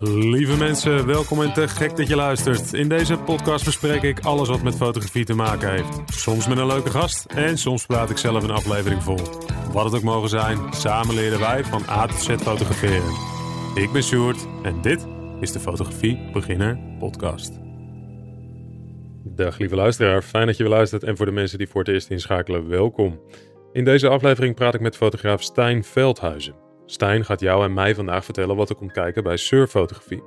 Lieve mensen, welkom en te gek dat je luistert. In deze podcast bespreek ik alles wat met fotografie te maken heeft. Soms met een leuke gast en soms praat ik zelf een aflevering vol. Wat het ook mogen zijn, samen leren wij van A tot Z fotograferen. Ik ben Sjoerd en dit is de Fotografie Beginner Podcast. Dag lieve luisteraar, fijn dat je weer luistert en voor de mensen die voor het eerst inschakelen, welkom. In deze aflevering praat ik met fotograaf Stijn Veldhuizen. Stijn gaat jou en mij vandaag vertellen wat er komt kijken bij surffotografie.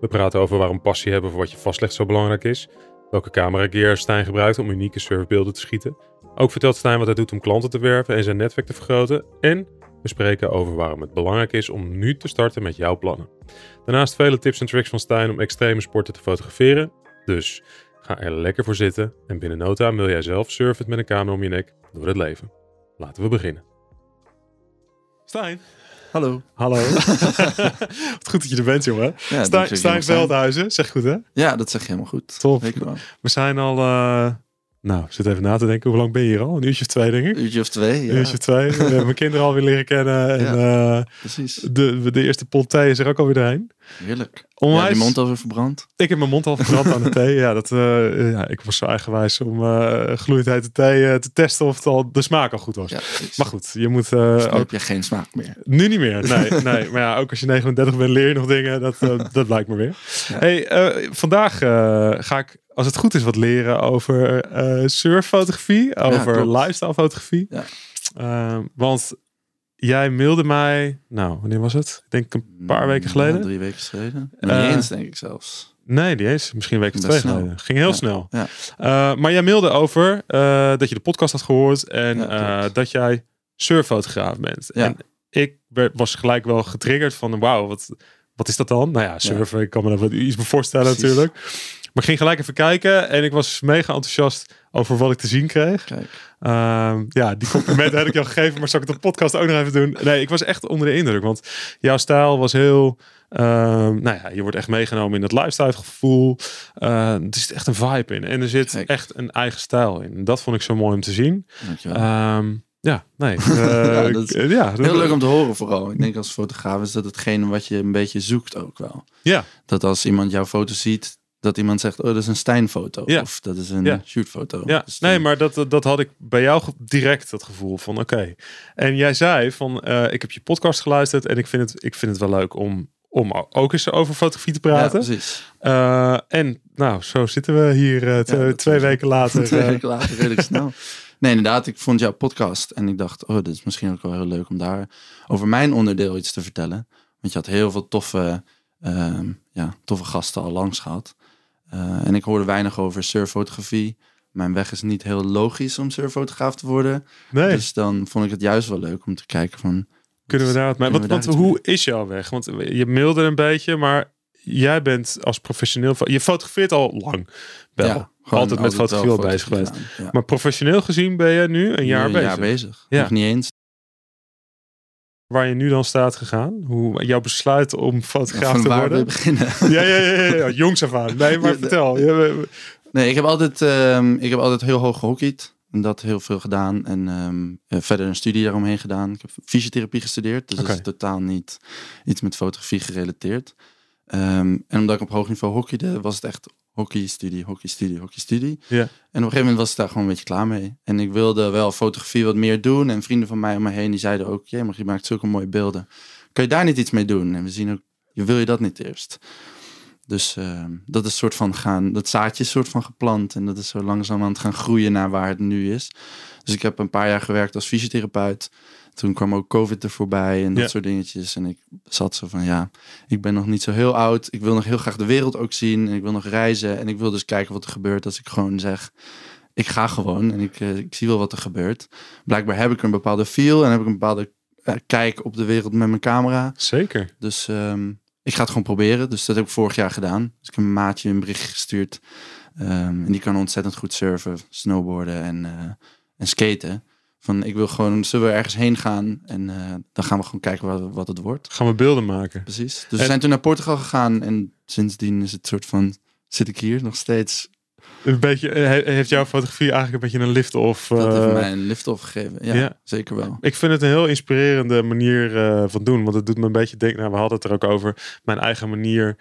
We praten over waarom passie hebben voor wat je vastlegt zo belangrijk is, welke camera gear Stijn gebruikt om unieke surfbeelden te schieten. Ook vertelt Stijn wat hij doet om klanten te werven en zijn netwerk te vergroten. En we spreken over waarom het belangrijk is om nu te starten met jouw plannen. Daarnaast vele tips en tricks van Stijn om extreme sporten te fotograferen. Dus ga er lekker voor zitten en binnen no time wil jij zelf surfen met een camera om je nek door het leven. Laten we beginnen. Stijn. Hallo. Hallo. Wat goed dat je er bent, jongen. Ja, Stijn, Stijn Veldhuizen, zeg goed hè? Ja, dat zeg je helemaal goed. Top. We zijn al uh, nou, zit even na te denken. Hoe lang ben je hier al? Een uurtje of twee, denk ik. Een uurtje of twee, ja. Een uurtje of twee. We hebben mijn kinderen alweer leren kennen. En, ja, uh, precies. De, de eerste pot thee is er ook alweer doorheen. Heerlijk. Onwijs. Ja, je mond al verbrand? Ik heb mijn mond al verbrand aan de thee. Ja, dat, uh, ja, ik was zo eigenwijs om uh, gloeiendheid de thee te testen of het al, de smaak al goed was. Ja, maar goed, je moet... dus ook... heb je geen smaak meer. Nu niet meer, nee. nee. Maar ja, ook als je 39 bent leer je nog dingen. Dat, dat blijkt me weer. Hey, vandaag ga ik als het goed is, wat leren over uh, surffotografie, over ja, lifestyle fotografie. Ja. Uh, want jij mailde mij, nou, wanneer was het? Ik denk een paar weken geleden. drie weken geleden. niet uh, eens, denk ik zelfs. Nee, die eens. Misschien een week of twee geleden. Ging heel snel. Ja. Uh, maar jij mailde over dat je de podcast had gehoord en dat jij surffotograaf bent. En ik werd, was gelijk wel getriggerd van, wauw, wat, wat is dat dan? Nou ja, surfen, ik kan me er wat iets bij voorstellen natuurlijk. Maar ik ging gelijk even kijken en ik was mega enthousiast over wat ik te zien kreeg. Uh, ja, die complimenten heb ik jou gegeven, maar zal ik het op podcast ook nog even doen? Nee, ik was echt onder de indruk, want jouw stijl was heel... Uh, nou ja, je wordt echt meegenomen in dat lifestyle gevoel. Uh, er zit echt een vibe in en er zit echt een eigen stijl in. Dat vond ik zo mooi om te zien. Um, ja, nee. ja, dat ja, heel leuk om te horen vooral. Ik denk als fotograaf is dat hetgene wat je een beetje zoekt ook wel. Ja. Dat als iemand jouw foto ziet, dat iemand zegt, oh, dat is een Stijn-foto. Ja. Of dat is een ja. shootfoto. Ja, dus nee, maar dat, dat had ik bij jou direct het gevoel van, oké. En jij zei van, uh, ik heb je podcast geluisterd en ik vind het, ik vind het wel leuk om, om ook eens over fotografie te praten. Ja, precies. Uh, en nou, zo zitten we hier uh, twee weken later. twee weken later, redelijk snel. Nee, inderdaad, ik vond jouw podcast en ik dacht, oh, dit is misschien ook wel heel leuk om daar over mijn onderdeel iets te vertellen. Want je had heel veel toffe, uh, ja, toffe gasten al langs gehad. Uh, en ik hoorde weinig over surffotografie. Mijn weg is niet heel logisch om surffotograaf te worden. Nee. Dus dan vond ik het juist wel leuk om te kijken van... Kunnen we daar wat mee? Want, want hoe is jouw weg? Want je mailde een beetje, maar jij bent als professioneel... Je fotografeert al lang wel. Ja, altijd met fotografie al bezig geweest. Maar professioneel gezien ben je nu een jaar nu een bezig. Jaar bezig. Ja. Nog niet eens waar je nu dan staat gegaan? Hoe jouw besluit om fotograaf te worden? Beginnen. Ja, ja, ja, ja, jongs af aan. Nee, maar vertel. Nee, ik heb altijd, um, ik heb altijd heel hoog gehockeyd. En dat heel veel gedaan. En um, verder een studie daaromheen gedaan. Ik heb fysiotherapie gestudeerd. Dus okay. dat is totaal niet iets met fotografie gerelateerd. Um, en omdat ik op hoog niveau hockeyde, was het echt hockeystudie, hockeystudie, hockeystudie. Ja. En op een gegeven moment was ik daar gewoon een beetje klaar mee. En ik wilde wel fotografie wat meer doen. En vrienden van mij om me heen, die zeiden ook... Jee, maar je maakt zulke mooie beelden. Kan je daar niet iets mee doen? En we zien ook, wil je dat niet eerst? Dus uh, dat is soort van gaan... Dat zaadje is soort van geplant. En dat is zo langzaam aan het gaan groeien naar waar het nu is. Dus ik heb een paar jaar gewerkt als fysiotherapeut toen kwam ook COVID er voorbij en dat soort dingetjes. En ik zat zo van, ja, ik ben nog niet zo heel oud. Ik wil nog heel graag de wereld ook zien. En ik wil nog reizen. En ik wil dus kijken wat er gebeurt als ik gewoon zeg, ik ga gewoon. En ik, uh, ik zie wel wat er gebeurt. Blijkbaar heb ik een bepaalde feel en heb ik een bepaalde uh, kijk op de wereld met mijn camera. Zeker. Dus um, ik ga het gewoon proberen. Dus dat heb ik vorig jaar gedaan. Dus ik heb een maatje een bericht gestuurd. Um, en die kan ontzettend goed surfen, snowboarden en, uh, en skaten. Van ik wil gewoon, zullen we ergens heen gaan en uh, dan gaan we gewoon kijken wat, wat het wordt. Gaan we beelden maken. Precies. Dus we zijn toen naar Portugal gegaan en sindsdien is het soort van, zit ik hier nog steeds Een beetje, heeft jouw fotografie eigenlijk een beetje een lift-off? Dat heeft mij een lift-off gegeven. Ja, zeker wel. Ik vind het een heel inspirerende manier van doen. Want het doet me een beetje denken, nou, we hadden het er ook over, mijn eigen manier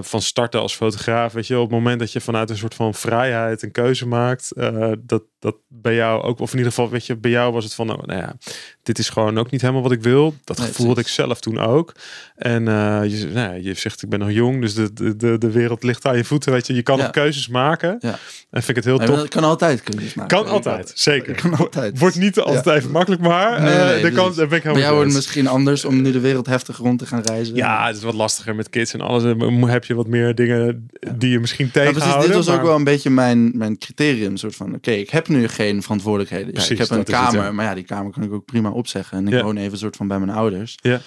van starten als fotograaf. Weet je, op het moment dat je vanuit een soort van vrijheid een keuze maakt, dat, dat bij jou ook, of in ieder geval, weet je, bij jou was het van, nou, nou ja, dit is gewoon ook niet helemaal wat ik wil. Dat gevoel had ik zelf toen ook. En uh, je, nou, je zegt, ik ben nog jong, dus de, de, de wereld ligt aan je voeten, weet je. Je kan nog keuzes maken. Ja. En vind ik het heel tof. kan altijd keuzes maken. Kan altijd, zeker. Kan altijd. Wordt niet altijd even makkelijk, maar nee, nee, de kans, ben ik bij jou wordt misschien anders om nu de wereld heftig rond te gaan reizen. Ja, het is wat lastiger met kids en alles. Heb je wat meer dingen die je misschien tegenhouden. Ja, dit was ook wel een beetje mijn, mijn criterium. soort van, oké, ik heb nu geen verantwoordelijkheden. Ja, ik heb een kamer, maar ja, die kamer kan ik ook prima opzeggen. En ik woon even soort van bij mijn ouders. Ja.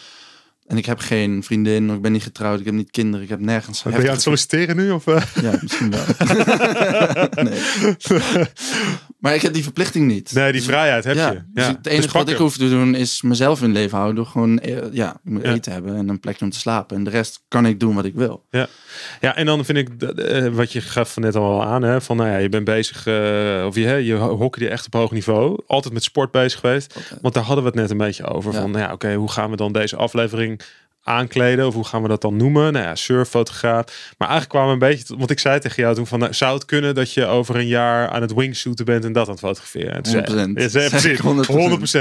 En ik heb geen vriendin, ik ben niet getrouwd, ik heb niet kinderen, ik heb nergens. Ben je aan het solliciteren nu? Of, uh? Ja, misschien wel. nee. Maar ik heb die verplichting niet. Nee, die dus vrijheid heb je. Dus ja. het enige dus wat ik hoef te doen is mezelf in leven houden. Door gewoon eh, ja, eten hebben en een plekje om te slapen. En de rest kan ik doen wat ik wil. Ja, ja en dan vind ik uh, wat je gaf net al aan. Hè, van nou ja, je bent bezig, uh, of je, je hockey echt op hoog niveau. Altijd met sport bezig geweest. Want daar hadden we het net een beetje over. Van nou ja, oké, hoe gaan we dan deze aflevering aankleden. Of hoe gaan we dat dan noemen? Nou ja, surffotograaf. Maar eigenlijk kwamen we een beetje... Want ik zei tegen jou toen van... Nou, zou het kunnen dat je over een jaar aan het wingshooten bent en dat aan het fotograferen?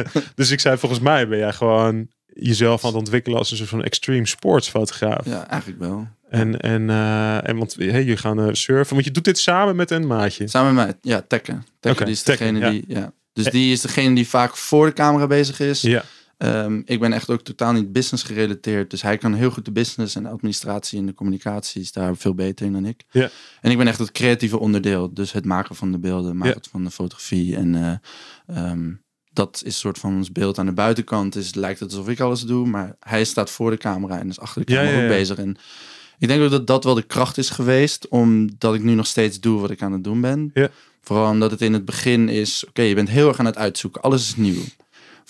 100%. 100%. Dus ik zei volgens mij ben jij gewoon jezelf aan het ontwikkelen als een soort van extreme sports fotograaf. Ja, eigenlijk wel. En, en, uh, en want hey, je gaan uh, surfen. Want je doet dit samen met een maatje. Samen met ja, Tekken. Tekken die is degene die... Ja. Dus die is degene die vaak voor de camera bezig is. Ja. Um, ik ben echt ook totaal niet business gerelateerd. Dus hij kan heel goed de business en de administratie en de communicatie is daar veel beter in dan ik. Ja. En ik ben echt het creatieve onderdeel. Dus het maken van de beelden, maken ja. van de fotografie. En uh, um, dat is een soort van ons beeld aan de buitenkant. Is, lijkt het alsof ik alles doe, maar hij staat voor de camera en is achter de camera ook bezig. En ik denk ook dat dat wel de kracht is geweest, omdat ik nu nog steeds doe wat ik aan het doen ben. Ja. Vooral omdat het in het begin is, oké, je bent heel erg aan het uitzoeken. Alles is nieuw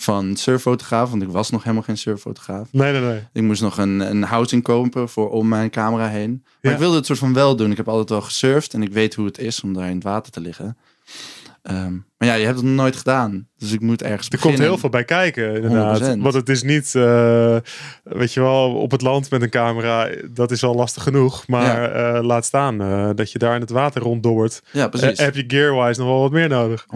van surffotograaf, want ik was nog helemaal geen surffotograaf. Nee, nee, nee. Ik moest nog een, een housing kopen voor om mijn camera heen. Maar ik wilde het soort van wel doen. Ik heb altijd wel gesurfd en ik weet hoe het is om daar in het water te liggen. Ehm, maar ja, je hebt het nog nooit gedaan. Dus ik moet ergens Er komt heel veel bij kijken, inderdaad. 100%. Want het is niet, uh, weet je wel, op het land met een camera, dat is al lastig genoeg. Maar ja. uh, laat staan uh, dat je daar in het water ronddobbert. Ja, precies. heb je gearwise nog wel wat meer nodig. 100%.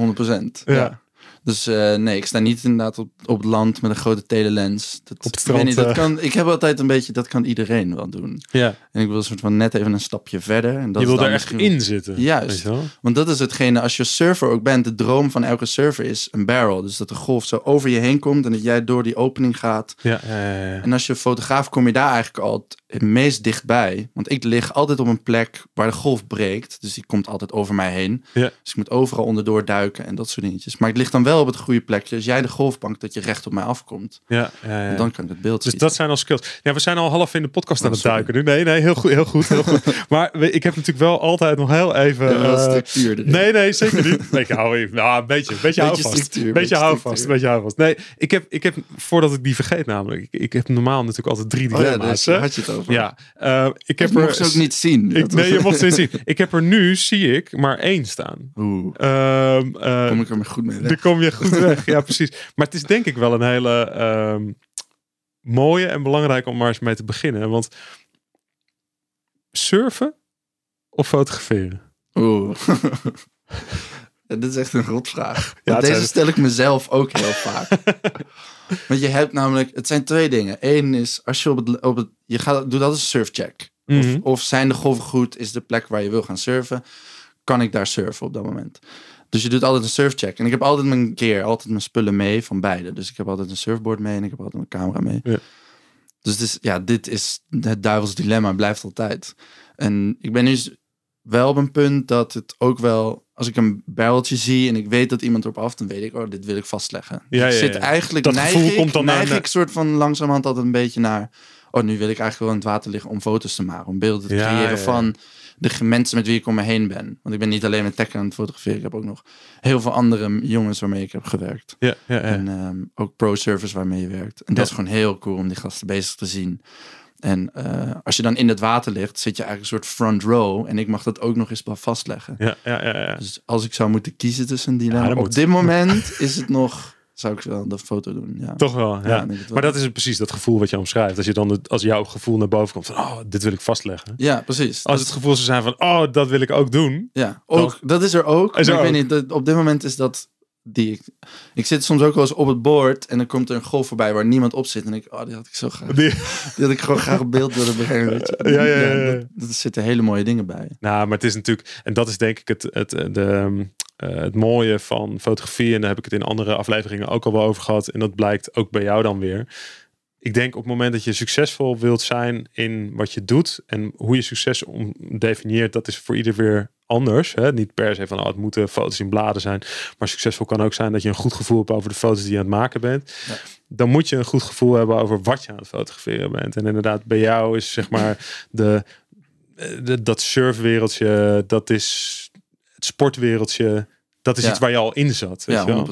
ja. ja. Dus uh, nee, ik sta niet inderdaad op, op het land met een grote telelens. Dat, op het strand. Niet, dat kan, ik heb altijd een beetje, dat kan iedereen wel doen. Ja. En ik wil een soort van net even een stapje verder. En dat je wil er echt in zitten. Juist. Want dat is hetgene, als je surfer ook bent, de droom van elke surfer is een barrel. Dus dat de golf zo over je heen komt en dat jij door die opening gaat. Ja, ja, ja, ja. En als je fotograaf kom je daar eigenlijk al het meest dichtbij. Want ik lig altijd op een plek waar de golf breekt. Dus die komt altijd over mij heen. Ja. Dus ik moet overal onderdoor duiken en dat soort dingetjes. Maar ik lig dan wel op het goede plekje. Als jij de golfbank, dat je recht op mij afkomt. Ja, ja, ja. Dan kan ik het beeld Dus dat zijn al skills. Ja, we zijn al half in de podcast aan het oh, duiken nu. Nee, nee, heel goed. Heel goed, heel goed. maar ik heb natuurlijk wel altijd nog heel even... Uh, structuur erin. Nee, nee, zeker niet. Nee, ik hou even... Nou, een beetje, een beetje, beetje houvast. Beetje houvast, een beetje houvast. Nee, ik heb, ik heb, voordat ik die vergeet namelijk, ik, ik heb normaal natuurlijk altijd drie dilemma's. Oh ja, had je het over. Ja, uh, ik heb er... ze ook niet zien. Ik, nee, je mocht ze niet zien. Ik heb er nu, zie ik, maar één staan. Oeh. Um, uh, kom ik er maar goed mee weg. Dan kom je goed weg, ja precies. Maar het is denk ik wel een hele um, mooie en belangrijke om maar eens mee te beginnen. Want surfen of fotograferen? Oeh. dit is echt een rotvraag. Ja, deze stel ik mezelf ook heel vaak. Want je hebt namelijk, het zijn twee dingen. Eén is, als je op het, op het je gaat, doe dat als een surfcheck. Mm -hmm. of, of zijn de golven goed, is de plek waar je wil gaan surfen, kan ik daar surfen op dat moment. Dus je doet altijd een surfcheck. En ik heb altijd mijn gear, altijd mijn spullen mee van beide. Dus ik heb altijd een surfboard mee en ik heb altijd mijn camera mee. Ja. Dus dit is, ja, dit is het duivels dilemma, blijft altijd. En ik ben nu wel op een punt dat het ook wel als ik een bijltje zie en ik weet dat iemand erop af, dan weet ik, oh, dit wil ik vastleggen. Ja, ja, ja. zit eigenlijk, dat neig gevoel ik, komt dan neig naar... ik soort van langzamerhand altijd een beetje naar, oh, nu wil ik eigenlijk wel in het water liggen om foto's te maken, om beelden te creëren van de mensen met wie ik om me heen ben. Want ik ben niet alleen met tech aan het fotograferen, ik heb ook nog heel veel andere jongens waarmee ik heb gewerkt. Ja, ja, En um, ook pro-service waarmee je werkt. En dat is gewoon heel cool om die gasten bezig te zien. En uh, als je dan in het water ligt, zit je eigenlijk een soort front row. En ik mag dat ook nog eens vastleggen. Ja, ja, ja, ja. Dus als ik zou moeten kiezen tussen een dilemma. op dit moment is het nog zou ik wel de foto doen. Ja. Toch wel, ja. Maar dat is precies dat gevoel wat je omschrijft. Als je dan het, als jouw gevoel naar boven komt van, oh, dit wil ik vastleggen. Ja, precies. Als het gevoel zou zijn van, oh, dat wil ik ook doen. Ja, ook, dat is er ook. Is er ik weet niet, op dit moment is dat die ik, ik zit soms ook wel eens op het boord en dan komt er een golf voorbij waar niemand op zit en ik, oh, die had ik zo graag. Die, die had ik gewoon graag op beeld willen brengen. Weet je. Ja, ja, ja, ja. Dat, zitten hele mooie dingen bij. Nou, maar het is natuurlijk, en dat is denk ik het, het de, uh, het mooie van fotografie, en daar heb ik het in andere afleveringen ook al wel over gehad, en dat blijkt ook bij jou dan weer. Ik denk op het moment dat je succesvol wilt zijn in wat je doet en hoe je succes definieert, dat is voor ieder weer anders. Hè? Niet per se van oh, het moeten foto's in bladen zijn, maar succesvol kan ook zijn dat je een goed gevoel hebt over de foto's die je aan het maken bent. Ja. Dan moet je een goed gevoel hebben over wat je aan het fotograferen bent. En inderdaad, bij jou is zeg maar de, de dat surfwereldje, dat is het sportwereldje, dat is iets waar je al in zat. Weet ja, 100%,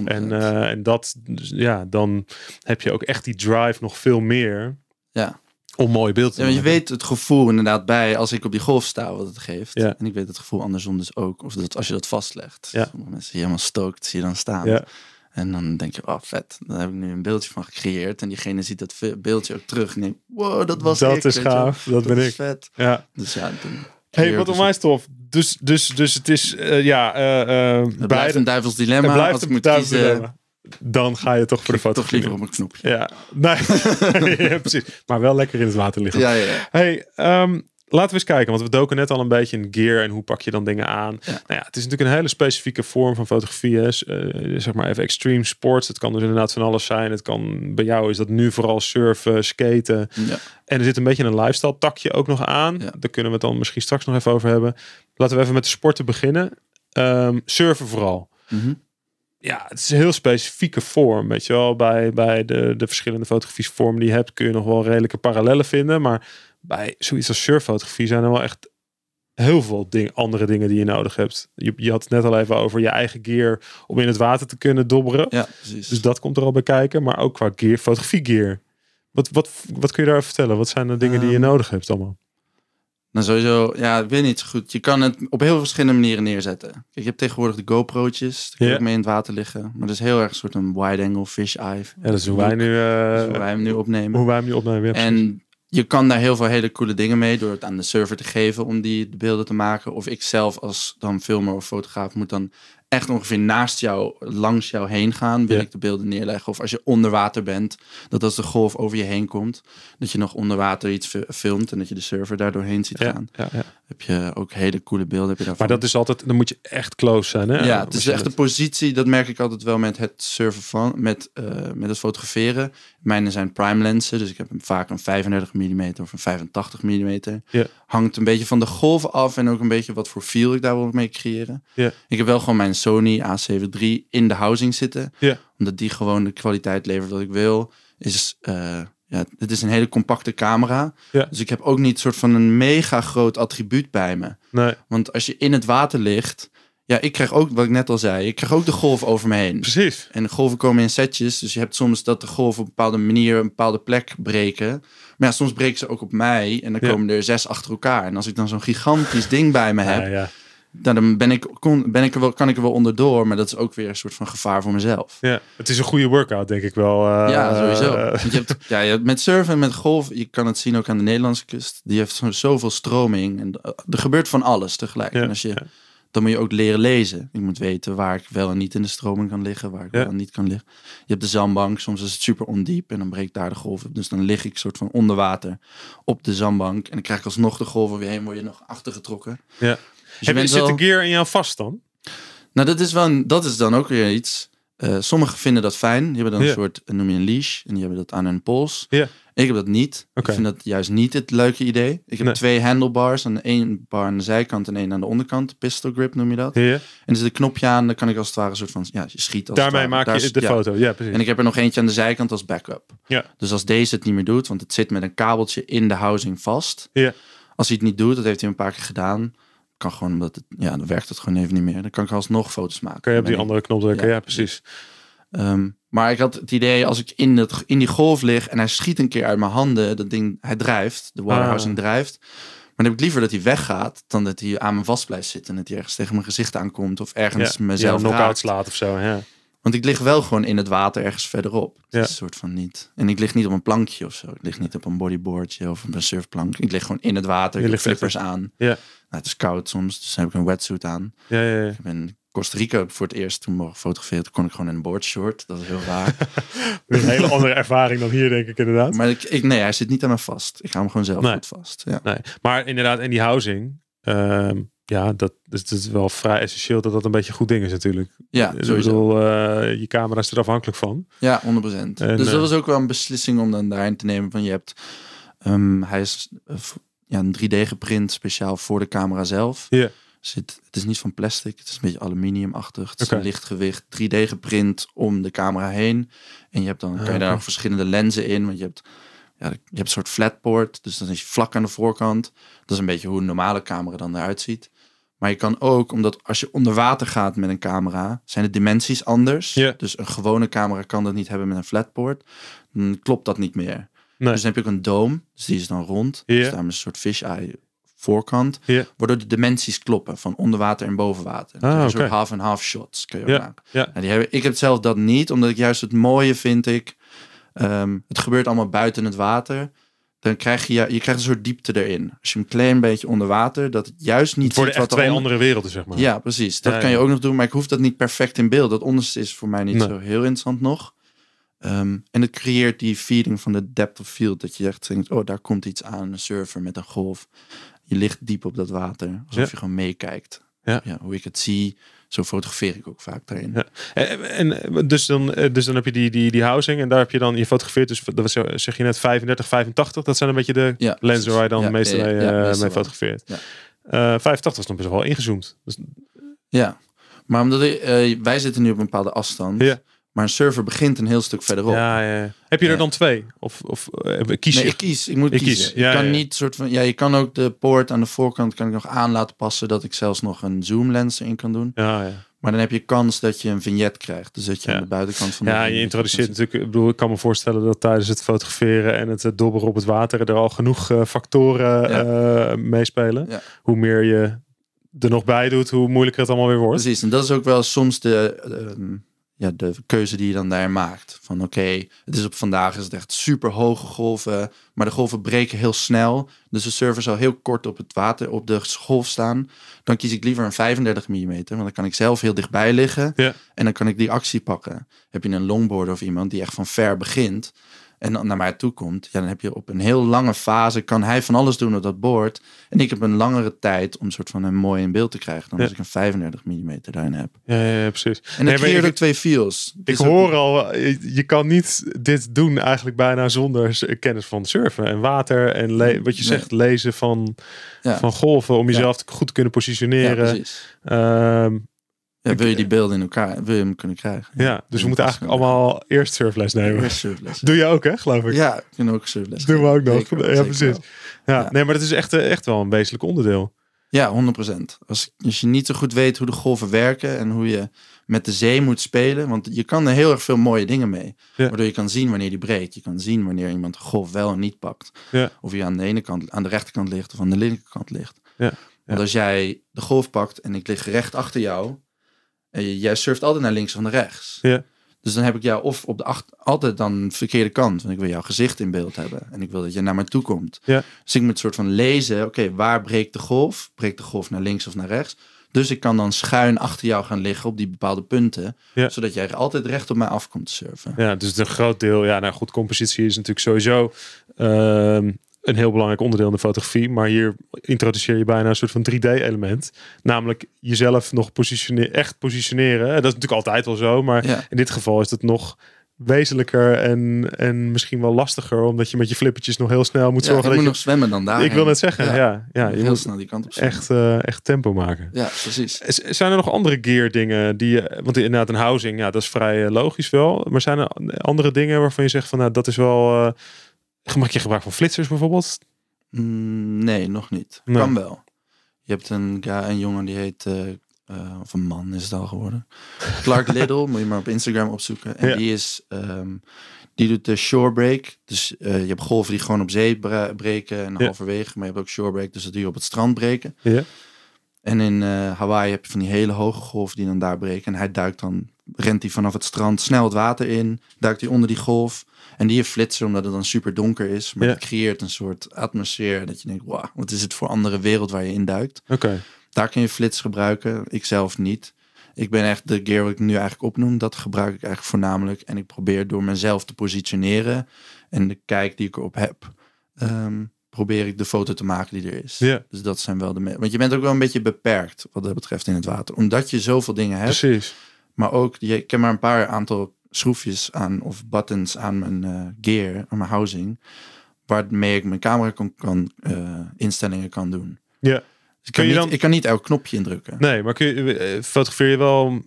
100%. En, uh, en dat, dus, ja, dan heb je ook echt die drive nog veel meer. Ja. Om mooi beeld te ja, Je weet het gevoel inderdaad bij als ik op die golf sta wat het geeft. Ja. En ik weet het gevoel andersom dus ook. Of dat als je dat vastlegt. Ja. Sommige mensen die helemaal stookt, zie je dan staan. Ja. En dan denk je, oh vet, dan heb ik nu een beeldje van gecreëerd. En diegene ziet dat beeldje ook terug. En denkt, wow, dat was dat Is gaaf, dat, ben ik. vet. Ja. Dus ja, Hey, wat onwijs tof. Dus, dus, dus het is, uh, ja... Uh, het blijft een duivels dilemma. Het blijft een duivels dilemma. Dan ga je toch voor de foto. Toch liever op een knopje. Ja, nee, ja, precies. Maar wel lekker in het water liggen. Ja, ja, ja. Hey, um, Laten we eens kijken, want we doken net al een beetje in gear en hoe pak je dan dingen aan. Nou ja, het is natuurlijk een hele specifieke vorm van fotografie. Uh, zeg maar even extreme sports. Het kan dus inderdaad van alles zijn. Het kan bij jou is dat nu vooral surfen, skaten. Ja. En er zit een beetje een lifestyle takje ook nog aan. Daar kunnen we het dan misschien straks nog even over hebben. Laten we even met de sporten beginnen. Um, surfen vooral. Mhm. Ja, het is een heel specifieke vorm. Weet je wel, bij, bij de, de verschillende fotografische vormen die je hebt, kun je nog wel redelijke parallellen vinden. Maar bij zoiets als surffotografie zijn er wel echt heel veel ding, andere dingen die je nodig hebt. Je, je had het net al even over je eigen gear om in het water te kunnen dobberen. Ja, precies. Dus dat komt er al bij kijken. Maar ook qua gear, fotografie gear. Wat, wat, wat kun je daarover vertellen? Wat zijn de dingen die je ehm, nodig hebt allemaal? Nou, sowieso, ja, ik weet niet goed. Je kan het op heel verschillende manieren neerzetten. Kijk, je hebt tegenwoordig de GoPro'tjes. Daar kun je mee in het water liggen. Maar dat is heel erg een soort een wide angle fish eye. Ja, dat is hoe wij nu, uh, hoe wij hem nu opnemen. Hoe wij hem nu opnemen, En je kan daar heel veel hele coole dingen mee door het aan de server te geven om die beelden te maken. Of ik zelf als dan filmer of fotograaf moet dan echt ongeveer naast jou, langs jou heen gaan, wil ik de beelden neerleggen. Of als je onder water bent, dat als de golf over je heen komt, dat je nog onder water iets filmt en dat je de server daar doorheen ziet gaan. Ja. Heb je ook hele coole beelden. Heb je daarvan. Maar dat is altijd, dan moet je echt close zijn. Hè? Ja, het is echt de positie, dat merk ik altijd wel met het surfen van, met, uh, met het fotograferen. Mijne zijn prime lenzen, dus ik heb vaak een 35 mm of een 85 mm. Ja. Hangt een beetje van de golf af en ook een beetje wat voor feel ik daar wil mee creëren. Ik heb wel gewoon mijn Sony A7 III in de housing zitten. Omdat die gewoon de kwaliteit levert wat ik wil. Is, uh, ja, het is een hele compacte camera. Dus ik heb ook niet soort van een mega groot attribuut bij me. Nee. Want als je in het water ligt, ja, ik krijg ook, wat ik net al zei, ik krijg ook de golf over me heen. Precies. En de golven komen in setjes, dus je hebt soms dat de golven op een bepaalde manier een bepaalde plek breken. Maar ja, soms breken ze ook op mij en dan komen er zes achter elkaar. En als ik dan zo'n gigantisch ding bij me heb, ja, ja. Dan ben ik, kon, ben ik er wel, kan ik er wel onderdoor, maar dat is ook weer een soort van gevaar voor mezelf. Ja, het is een goede workout, denk ik wel. Uh, ja, sowieso. je hebt, ja, je hebt met surfen en met golf, je kan het zien ook aan de Nederlandse kust. Die heeft zo, zoveel stroming en er gebeurt van alles tegelijk. en als je, dan moet je ook leren lezen. Je moet weten waar ik wel en niet in de stroming kan liggen, waar ik wel en niet kan liggen. Je hebt de zandbank, soms is het super ondiep en dan breekt daar de golf. Dus dan lig ik soort van onder water op de zandbank en dan krijg ik alsnog de golven weer heen, word je nog achtergetrokken. Ja. Dus Heb je, zit de gear in jou vast dan? Nou, dat is, wel dat is dan ook weer iets. Uh, sommigen vinden dat fijn. Die hebben dan een soort, noem je een leash. En die hebben dat aan hun pols. Ja. Ik heb dat niet. Ik vind dat juist niet het leuke idee. Ik heb twee handlebars. Aan de één bar aan de zijkant en één aan de onderkant. Pistol grip noem je dat. En er zit een knopje aan. Dan kan ik als het ware een soort van... Ja, je schiet als Daarmee maak je de foto. Ja, precies. En ik heb er nog eentje aan de zijkant als backup. Ja. Dus als deze het niet meer doet. Want het zit met een kabeltje in de housing vast. Ja. Als hij het niet doet, dat heeft hij een paar keer gedaan kan gewoon omdat het, ja, dan werkt het gewoon even niet meer. Dan kan ik alsnog foto's maken. Kan je op die andere knop drukken? Ja, ja precies. Um, Maar ik had het idee, als ik in, het, in die golf lig en hij schiet een keer uit mijn handen, dat ding, hij drijft, de waterhousing ah. drijft. Maar dan heb ik liever dat hij weggaat dan dat hij aan me vast blijft zitten en dat hij ergens tegen mijn gezicht aankomt of ergens ja, mezelf ja, knock slaat of zo. Ja. Want ik lig wel gewoon in het water ergens verderop. Ja. is een soort van niet. En ik lig niet op een plankje of zo. Ik lig niet op een bodyboardje of op een surfplank. Ik lig gewoon in het water. Ik heb flippers aan. Ja. Nou, het is koud soms, dus dan heb ik een wetsuit aan. Ja, ja, ja. Ik ben Costa Rica voor het eerst toen mogen fotograferen. Toen kon ik gewoon in een boardshort. Dat is heel raar. een hele andere ervaring dan hier, denk ik inderdaad. Maar ik, ik, nee, hij zit niet aan me vast. Ik ga hem gewoon zelf goed vast. Ja. Nee. Maar inderdaad, in die housing... Ehm, ja, dat, dus het is wel vrij essentieel dat dat een beetje goed ding is natuurlijk. Ja, sowieso. Ik bedoel, uh, je camera is er afhankelijk van. Ja, 100%. En, dus dat was ook wel een beslissing om dan daarin te nemen van je hebt... Um, hij is uh, ja, een 3D geprint speciaal voor de camera zelf. Ja. Zit, het is niet van plastic, het is een beetje aluminiumachtig. Het is een lichtgewicht, 3D geprint om de camera heen. En je hebt dan, kan je daar nog verschillende lenzen in, want je hebt ja, je hebt een soort flatboard, dus dan is je vlak aan de voorkant. Dat is een beetje hoe een normale camera dan eruit ziet. Maar je kan ook, omdat als je onder water gaat met een camera, zijn de dimensies anders. Dus een gewone camera kan dat niet hebben met een flatboard. Dan klopt dat niet meer. Dus dan heb je ook een dome, dus die is dan rond. Yeah. Dus daar is een soort fisheye voorkant. Waardoor de dimensies kloppen van onder water en boven water. Ah, een soort half en half shots kun je ook maken. Ja. die hebben, ik heb zelf dat niet, omdat ik juist het mooie vind ik. Um, het gebeurt allemaal buiten het water dan krijg je, je krijgt een soort diepte erin. Als je hem klein beetje onder water, dat het juist niet voor wat twee andere werelden, zeg maar. Ja, precies. Dat kan je ook nog doen, maar ik hoef dat niet perfect in beeld. Dat onderste is voor mij niet zo heel interessant nog. Um, en het creëert die feeling van de depth of field. Dat je echt denkt, oh, daar komt iets aan, een surfer met een golf. Je ligt diep op dat water, alsof je gewoon meekijkt. Ja. ja. hoe ik het zie, zo fotografeer ik ook vaak daarin. Ja. En, en, dus, dan, eh, dus dan heb je die, die, die housing en daar heb je dan, je fotografeert dus, dat was, zeg je net 35, 85, dat zijn een beetje de ja, lenzen waar je dan ja, meestal mee, uh, mee fotografeert. Uh, 85 was dan best wel ingezoomd. Dus... Ja, maar omdat ik, uh, wij zitten nu op een bepaalde afstand. Ja. Maar een server begint een heel stuk verderop. Ja, ja. Heb je er dan twee? Of, of uh, kies je? Nee, ik kies. Ik moet ik kiezen. Kies. Ja, kan niet soort van. Ja, je kan ook de poort aan de voorkant kan ik nog aan laten passen dat ik zelfs nog een zoom lens erin kan doen. Ja, ja. Maar dan heb je kans dat je een vignet krijgt. Dus dat je aan de buitenkant van de Ja, je introduceert natuurlijk. Ik bedoel, ik kan me voorstellen dat tijdens het fotograferen en het dobberen op het water er al genoeg uh, factoren uh, meespelen. Hoe meer je er nog bij doet, hoe moeilijker het allemaal weer wordt. Precies, en dat is ook wel soms de, ehm, ja, de keuze die je dan daar maakt. Van oké, het is op vandaag is het echt super hoge golven, maar de golven breken heel snel. Dus de server zal heel kort op het water, op de golf staan. Dan kies ik liever een 35 mm, want dan kan ik zelf heel dichtbij liggen. Ja. En dan kan ik die actie pakken. Heb je een longboard of iemand die echt van ver begint, en dan naar mij toe komt, ja, dan heb je op een heel lange fase, kan hij van alles doen op dat boord. En ik heb een langere tijd om een soort van een mooi in beeld te krijgen dan als ik een 35 mm daarin heb. Ja, ja, precies. En dan nee, ook twee feels. Ik hoor al, je, kan niet dit doen eigenlijk bijna zonder kennis van surfen en water en wat je zegt, lezen van, van golven om jezelf goed te kunnen positioneren. Precies. Ehm, ja, wil je die beelden in elkaar, wil je hem kunnen krijgen. Ja, dus we moeten eigenlijk allemaal eerst surfles nemen. Eerst surfles. Doe je ook, hè, geloof ik? Ja, ik kan ook surfles. Doen we ook nog. ja, precies. Ja, nee, maar dat is echt, eh, echt wel een wezenlijk onderdeel. Ja, 100%. Als, als je niet zo goed weet hoe de golven werken en hoe je met de zee moet spelen, want je kan er heel erg veel mooie dingen mee. Waardoor je kan zien wanneer die breekt. Je kan zien wanneer iemand de golf wel en niet pakt. Ja. Of je aan de ene kant, aan de rechterkant ligt of aan de linkerkant ligt. Ja. Want als jij de golf pakt en ik lig recht achter jou, jij surft altijd naar links of naar rechts. Ja. Dus dan heb ik jou of op de acht, altijd dan de verkeerde kant. Want ik wil jouw gezicht in beeld hebben. En ik wil dat je naar mij toe komt. Ja. Dus ik moet een soort van lezen. Oké, waar breekt de golf? Breekt de golf naar links of naar rechts? Dus ik kan dan schuin achter jou gaan liggen op die bepaalde punten. Ja. Zodat jij altijd recht op mij af komt te surfen. Ja, dus een groot deel. Ja, nou goed, compositie is natuurlijk sowieso... Uh, een heel belangrijk onderdeel in de fotografie. Maar hier introduceer je bijna een soort van 3D-element. Namelijk jezelf nog positioneren, echt positioneren. Dat is natuurlijk altijd wel zo. Maar in dit geval is het nog wezenlijker en, en misschien wel lastiger. Omdat je met je flippertjes nog heel snel moet zorgen. dat moet je nog zwemmen dan daar. Ik wil net zeggen, ja. ja, je heel moet snel die kant op echt, uh, echt tempo maken. Ja, precies. Zijn er nog andere gear dingen die je... Want inderdaad een housing, ja, dat is vrij uh, logisch wel. Maar zijn er andere dingen waarvan je zegt van... Nou, dat is wel... Uh, Maak je gebruik van flitsers bijvoorbeeld? Mm, nee, nog niet. Kan wel. Je hebt een, ja, een jongen die heet uh, Uh, of een man is het al geworden. Clark Little, moet je maar op Instagram opzoeken. En die is, ehm, die doet de shore break. Dus uh, je hebt golven die gewoon op zee breken en halverwege. Maar je hebt ook shore break, dus dat die op het strand breken. Ja. En in Hawaii heb je van die hele hoge golven die dan daar breken. En hij duikt dan, rent hij vanaf het strand snel het water in. Duikt hij onder die golf. En die heeft flitsen omdat het dan super donker is. Maar het creëert een soort atmosfeer dat je denkt, wauw, wat is het voor andere wereld waar je in duikt. Oké. Daar kun je flits gebruiken. Ik zelf niet. Ik ben echt de gear wat ik nu eigenlijk opnoem. Dat gebruik ik eigenlijk voornamelijk. En ik probeer door mezelf te positioneren. En de kijk die ik erop heb. Ehm, probeer ik de foto te maken die er is. Ja. Dus dat zijn wel de... Want je bent ook wel een beetje beperkt wat dat betreft in het water. Omdat je zoveel dingen hebt. Precies. Maar ook, je, ik heb maar een paar aantal schroefjes aan of buttons aan mijn uh, gear, aan mijn housing. Waarmee ik mijn camera kan, kan uh, instellingen kan doen. Ja. Dus ik, kan niet, dan... ik kan niet elk knopje indrukken. Nee, maar kun je, eh, fotografeer je wel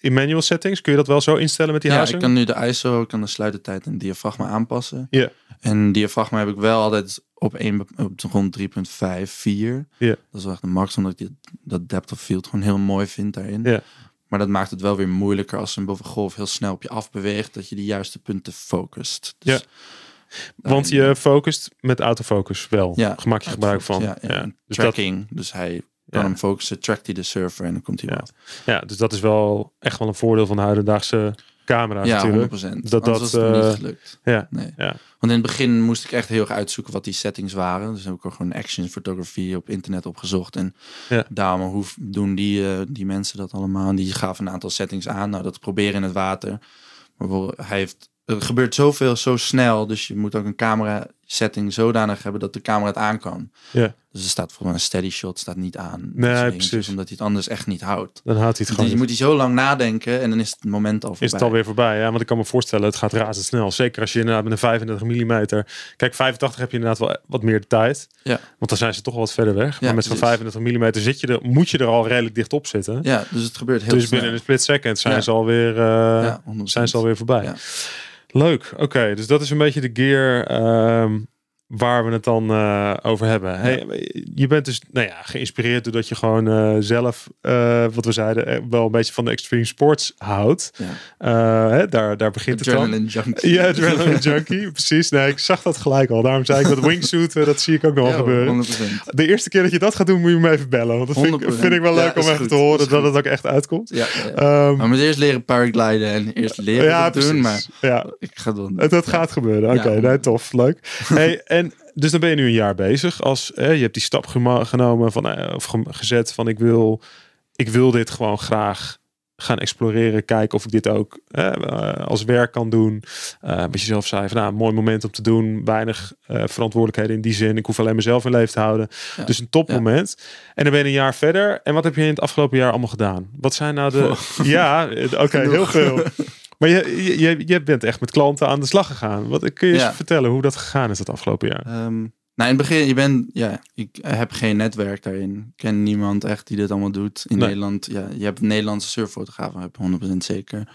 in manual settings? Kun je dat wel zo instellen met die ja, housing? ik kan nu de ISO, ik kan de sluitertijd en diafragma aanpassen. Ja. En diafragma heb ik wel altijd op, een, op rond 3.5, 4. Ja. Dat is wel echt de max, omdat ik dat depth of field gewoon heel mooi vind daarin. Ja. Maar dat maakt het wel weer moeilijker als een golf heel snel op je afbeweegt, dat je de juiste punten focust. Dus, ja. Want je focust met autofocus wel. Ja, Gemaak je gebruik van. Ja, ja. Dus tracking. Dus hij kan hem focussen, trackt hij de surfer en dan komt hij ja. wat. Ja, dus dat is wel echt wel een voordeel van de huidaagse camera. Ja, natuurlijk. 100%. Dat dat was het niet uh, gelukt. Ja, nee. ja. Want in het begin moest ik echt heel erg uitzoeken wat die settings waren. Dus heb ik ook gewoon action fotografie op internet opgezocht. En ja. daarom, hoe doen die, uh, die mensen dat allemaal? En die gaven een aantal settings aan. Nou, dat proberen in het water. Maar hij heeft er gebeurt zoveel zo snel, dus je moet ook een camera setting zodanig hebben dat de camera het aan kan. Ja. Dus er staat voor een steady shot staat niet aan. Nee, precies. Omdat hij het anders echt niet houdt. Dan houdt hij het gewoon. Dus je moet hij zo lang nadenken en dan is het moment al voorbij. Is het alweer voorbij? Ja, want ik kan me voorstellen, het gaat razendsnel. Zeker als je inderdaad met een 35 mm. Kijk, 85 heb je inderdaad wel wat meer tijd. Ja. Want dan zijn ze toch wat verder weg. Ja, maar met zo'n 35 mm zit je er, moet je er al redelijk dicht op zitten. Ja, dus het gebeurt heel dus snel. binnen een split second zijn Ja. ze alweer, uh, Ja, 100%. zijn ze alweer voorbij. Leuk, oké. dus dat is een beetje de gear ehm, waar we het dan eh, over hebben. Hey, je bent dus nou ja, geïnspireerd doordat je gewoon eh, zelf, eh, wat we zeiden, wel een beetje van de extreme sports houdt. Ja. Hè, daar, daar begint het dan. Junkie. Ja, adrenaline junkie, precies. Nee, ik zag dat gelijk al. Daarom zei ik dat wingsuit, dat zie ik ook nog wel Ja, gebeuren. 100%. De eerste keer dat je dat gaat doen, moet je me even bellen. Want dat vind, ik, 100%. vind ik wel leuk om even goed, te horen dat het ook echt uitkomt. Ja. Ehm, maar moet eerst leren paragliden en eerst leren ja, dat doen. Maar ja, ik ga doen. het, het gaat gebeuren. Oké, nee, tof. Leuk. Hey, en dus dan ben je nu een jaar bezig. Als, eh, je hebt die stap genomen van, eh, of gezet van ik wil, ik wil dit gewoon graag gaan exploreren. Kijken of ik dit ook eh, als werk kan doen. Eh wat je zelf zei, van, nou, een mooi moment om te doen. Weinig verantwoordelijkheden in die zin. Ik hoef alleen mezelf in leven te houden. Ja. Dus een topmoment. En dan ben je een jaar verder. En wat heb je in het afgelopen jaar allemaal gedaan? Wat zijn nou de... Ja, oké, heel veel. Maar je, je, je, bent echt met klanten aan de slag gegaan. Wat kun je eens vertellen hoe dat gegaan is het afgelopen jaar? Ehm, nou, in het begin, je bent, ja, ik heb geen netwerk daarin. Ik ken niemand echt die dit allemaal doet. In Nee. Nederland, ja, je hebt Nederlandse surffotografen, heb ik 100% zeker.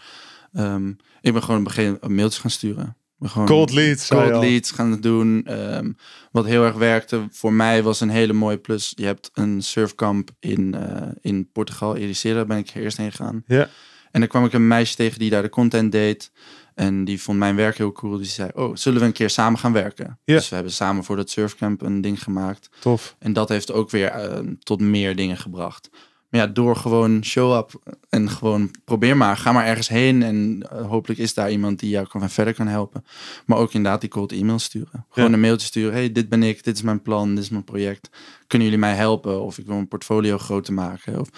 Ehm, ik ben gewoon in het begin mailtjes gaan sturen. Ben gewoon Cold leads, Cold leads gaan doen. Ehm, wat heel erg werkte voor mij was een hele mooie plus. Je hebt een surfkamp in, eh, in Portugal, Ericeira, ben ik eerst heen gegaan. Ja. En dan kwam ik een meisje tegen die daar de content deed. En die vond mijn werk heel cool. Die zei, oh, zullen we een keer samen gaan werken? Ja. Dus we hebben samen voor dat surfcamp een ding gemaakt. Tof. En dat heeft ook weer eh, tot meer dingen gebracht. Maar ja, door gewoon show up en gewoon probeer maar. Ga maar ergens heen en eh, hopelijk is daar iemand die jou kan verder kan helpen. Maar ook inderdaad die cold e-mail sturen. Gewoon Ja. een mailtje sturen. Hey, dit ben ik, dit is mijn plan, dit is mijn project. Kunnen jullie mij helpen? Of ik wil een portfolio groter maken. Of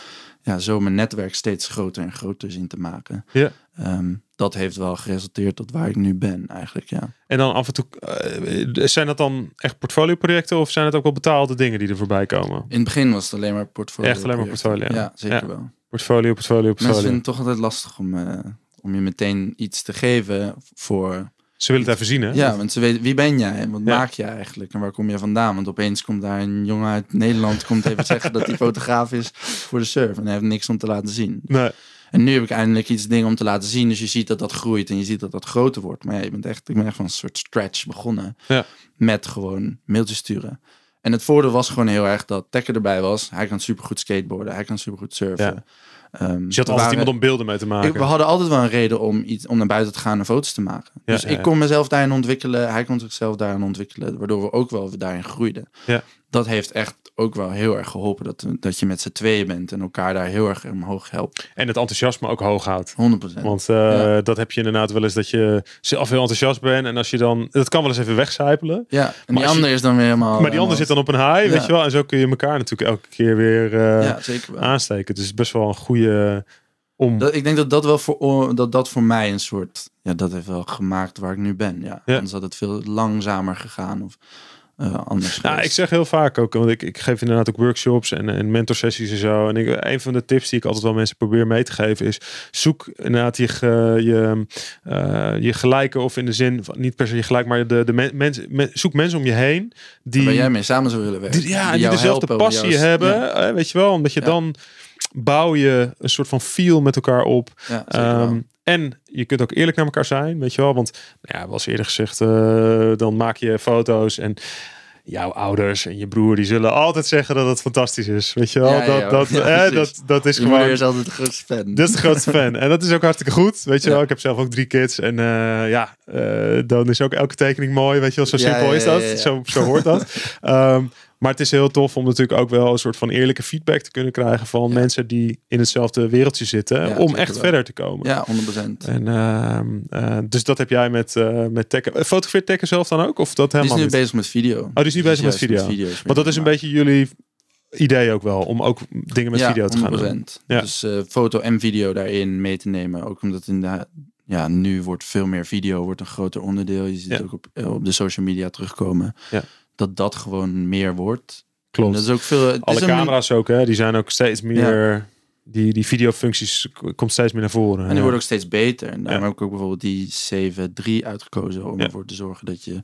ja, zo mijn netwerk steeds groter en groter zien te maken. Ja. Ehm, dat heeft wel geresulteerd tot waar ik nu ben eigenlijk, ja. En dan af en toe, eh, zijn dat dan echt portfolioprojecten of zijn het ook wel betaalde dingen die er voorbij komen? In het begin was het alleen maar portfolio. Echt alleen maar portfolio. Ja, zeker Ja. wel. Portfolio, portfolio, Mensen portfolio. vinden het toch altijd lastig om, eh, om je meteen iets te geven voor... Ze willen het even zien, hè? Ja, want ze weten, wie ben jij en wat Ja. maak je eigenlijk en waar kom je vandaan? Want opeens komt daar een jongen uit Nederland komt even zeggen dat hij fotograaf is voor de surf en hij heeft niks om te laten zien. Nee. En nu heb ik eindelijk iets dingen om te laten zien, dus je ziet dat dat groeit en je ziet dat dat groter wordt. Maar ja, je bent echt, ik ben echt van een soort scratch begonnen Ja. met gewoon mailtjes sturen. En het voordeel was gewoon heel erg dat Tekker erbij was. Hij kan supergoed skateboarden, hij kan supergoed surfen. Ja. Um, dus je had altijd iemand om beelden mee te maken. we hadden altijd wel een reden om, iets, om naar buiten te gaan en foto's te maken. dus ik kon mezelf daarin ontwikkelen. Hij kon zichzelf daarin ontwikkelen. Waardoor we ook wel daarin groeiden. Dat heeft echt ook wel heel erg geholpen. Dat, dat je met z'n tweeën bent en elkaar daar heel erg omhoog helpt. En het enthousiasme ook hoog houdt. 100%. Want uh, dat heb je inderdaad wel eens dat je zelf heel enthousiast bent. En als je dan, dat kan wel eens even wegcijpelen. Ja, en die ander is dan weer helemaal... Maar die ander zit dan op een high, weet je wel. En zo kun je elkaar natuurlijk elke keer weer uh, ja, zeker wel. aansteken. Dus best wel een goede om... Dat, ik denk dat dat wel voor, dat dat voor mij een soort... Ja, dat heeft wel gemaakt waar ik nu ben. Ja. ja. Anders had het veel langzamer gegaan of uh, anders Nou, ik zeg heel vaak ook, want ik, ik geef inderdaad ook workshops en, en mentorsessies en zo. En ik, een van de tips die ik altijd wel mensen probeer mee te geven is... zoek inderdaad je, je, uh, je gelijke of in de zin... van niet per se je gelijk, maar de, de mensen zoek mensen om je heen... Die, waar jij mee samen zou willen werken. Die, ja, die, die dezelfde passie hebben. Ja. weet je wel, omdat je dan bouw je een soort van feel met elkaar op. Ehm, en je kunt ook eerlijk naar elkaar zijn, weet je wel. Want nou ja, was eerder gezegd, uh, dan maak je foto's en jouw ouders en je broer die zullen altijd zeggen dat het fantastisch is. Weet je wel? Ja, dat, dat, eh, dat, dat is gewoon. is altijd de grootste fan. Dat is de grootste fan. En dat is ook hartstikke goed. Weet je wel? Ik heb zelf ook drie kids. En uh, ja, uh, dan is ook elke tekening mooi. Weet je wel? Zo simpel is dat. Zo, zo hoort dat. um, Maar het is heel tof om natuurlijk ook wel een soort van eerlijke feedback te kunnen krijgen van mensen die in hetzelfde wereldje zitten. om echt verder te komen. Ja, 100%. En, uh, uh, dus dat heb jij met, uh, met Tekken. Fotografeert Tekken zelf dan ook? Of dat helemaal die is nu bezig met video. Oh, die is nu bezig met video. Met maar dat is een beetje jullie idee ook wel. Om ook dingen met video te gaan doen. Ja. Dus foto en video daarin mee te nemen. Ook omdat in de ja, nu wordt veel meer video wordt een groter onderdeel. Je ziet ja. ook op, op de social media terugkomen. Ja dat dat gewoon meer wordt. Klopt. Dat is ook veel, Alle camera's ook, hè? Die zijn ook steeds meer... Die, die videofuncties komt steeds meer naar voren. En die worden ook steeds beter. En daarom heb ik ook bijvoorbeeld die 7.3 uitgekozen. Om ervoor te zorgen dat je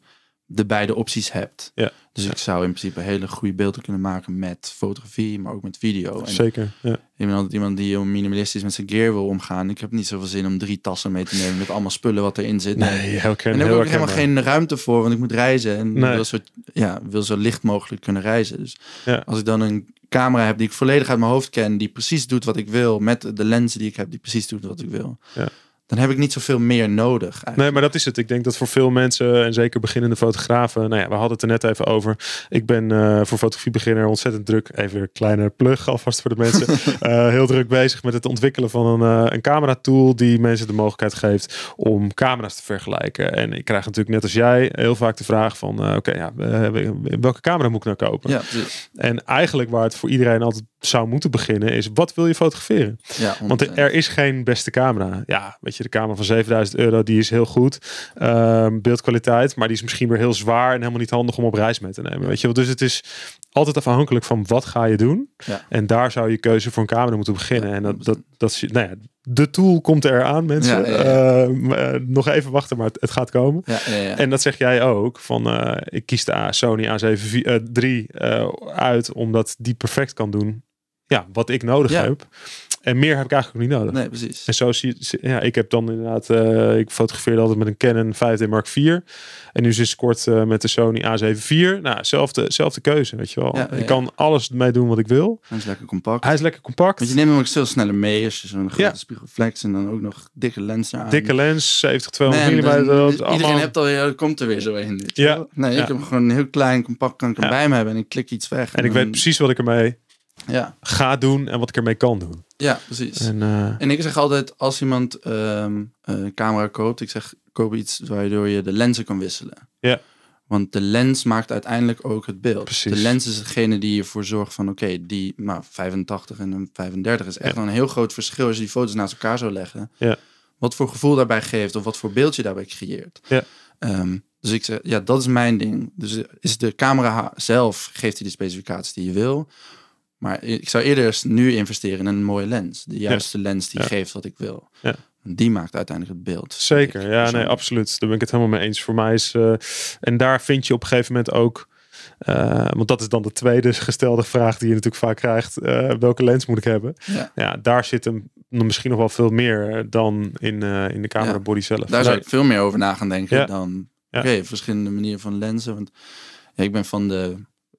de beide opties hebt. Ja. Dus ik zou in principe hele goede beelden kunnen maken met fotografie, maar ook met video. En Zeker. Ja. Ik ben altijd iemand die minimalistisch met zijn gear wil omgaan. Ik heb niet zoveel zin om drie tassen mee te nemen met allemaal spullen wat erin zit. Nee, heel En daar heb ik ook helemaal geen ruimte voor, want ik moet reizen en nee. wil, zo, ja, wil zo licht mogelijk kunnen reizen. Dus ja. als ik dan een camera heb die ik volledig uit mijn hoofd ken, die precies doet wat ik wil, met de lenzen die ik heb, die precies doet wat ik wil. Ja dan heb ik niet zoveel meer nodig. Eigenlijk. Nee, maar dat is het. Ik denk dat voor veel mensen, en zeker beginnende fotografen, nou ja, we hadden het er net even over. Ik ben uh, voor fotografiebeginner ontzettend druk. Even een kleine plug alvast voor de mensen. uh, heel druk bezig met het ontwikkelen van een, uh, een camera tool die mensen de mogelijkheid geeft om camera's te vergelijken. En ik krijg natuurlijk net als jij heel vaak de vraag van, oké, ja, welke camera moet ik nou kopen? Ja, en eigenlijk waar het voor iedereen altijd zou moeten beginnen is, wat wil je fotograferen? Ja, Want er is geen beste camera. Ja, weet je, de camera van 7000 euro, die is heel goed. Um, beeldkwaliteit, maar die is misschien weer heel zwaar en helemaal niet handig om op reis mee te nemen. Weet je wel? Dus het is altijd afhankelijk van wat ga je doen. Ja. En daar zou je keuze voor een camera moeten beginnen. Ja, en dat, dat, dat, nou ja, de tool komt eraan, mensen. Uh, nog even wachten, maar het, het gaat komen. En dat zeg jij ook. Van, uh, ik kies de Sony A7 III uh, uit, omdat die perfect kan doen ja, wat ik nodig heb. En meer heb ik eigenlijk niet nodig. Nee, precies. En zo zie je, ja, ik heb dan inderdaad, uh, ik fotografeerde altijd met een Canon 5D Mark IV. En nu sinds kort uh, met de Sony A7 IV. Nou, zelfde, zelfde keuze, weet je wel. Ja, ik kan alles mee doen wat ik wil. Hij is lekker compact. Hij is lekker compact. Want je neemt hem ook veel sneller mee als je zo'n grote ja. spiegelflex en dan ook nog dikke lens aan. Dikke lens, 70, 200 mm. Iedereen hebt al, ja, komt er weer zo in. Ja. Nee, ik heb hem gewoon heel klein, compact, kan ik hem bij me hebben en ik klik iets weg. En, en ik weet precies wat ik ermee ja. ga doen en wat ik ermee kan doen. Ja, precies. En, uh... en ik zeg altijd, als iemand um, een camera koopt, ik zeg, koop iets waardoor je de lenzen kan wisselen. Ja. Want de lens maakt uiteindelijk ook het beeld. Precies. De lens is degene die ervoor zorgt van, oké, die nou, 85 en een 35 is echt ja. een heel groot verschil als je die foto's naast elkaar zou leggen. Ja. Wat voor gevoel daarbij geeft of wat voor beeld je daarbij creëert. Ja. Um, dus ik zeg, ja, dat is mijn ding. Dus is de camera zelf, geeft hij de specificaties die je wil. Maar ik zou eerder nu investeren in een mooie lens. De juiste ja. lens die ja. geeft wat ik wil. Ja. Die maakt uiteindelijk het beeld. Zeker, ja, nee, absoluut. Daar ben ik het helemaal mee eens. Voor mij is, uh, en daar vind je op een gegeven moment ook, uh, want dat is dan de tweede gestelde vraag die je natuurlijk vaak krijgt. Uh, welke lens moet ik hebben? Ja, ja daar zit hem misschien nog wel veel meer dan in, in de camera body zelf. Daar zou ik veel meer over na gaan denken dan, oké, okay, verschillende manieren van lenzen. Want ik ben van de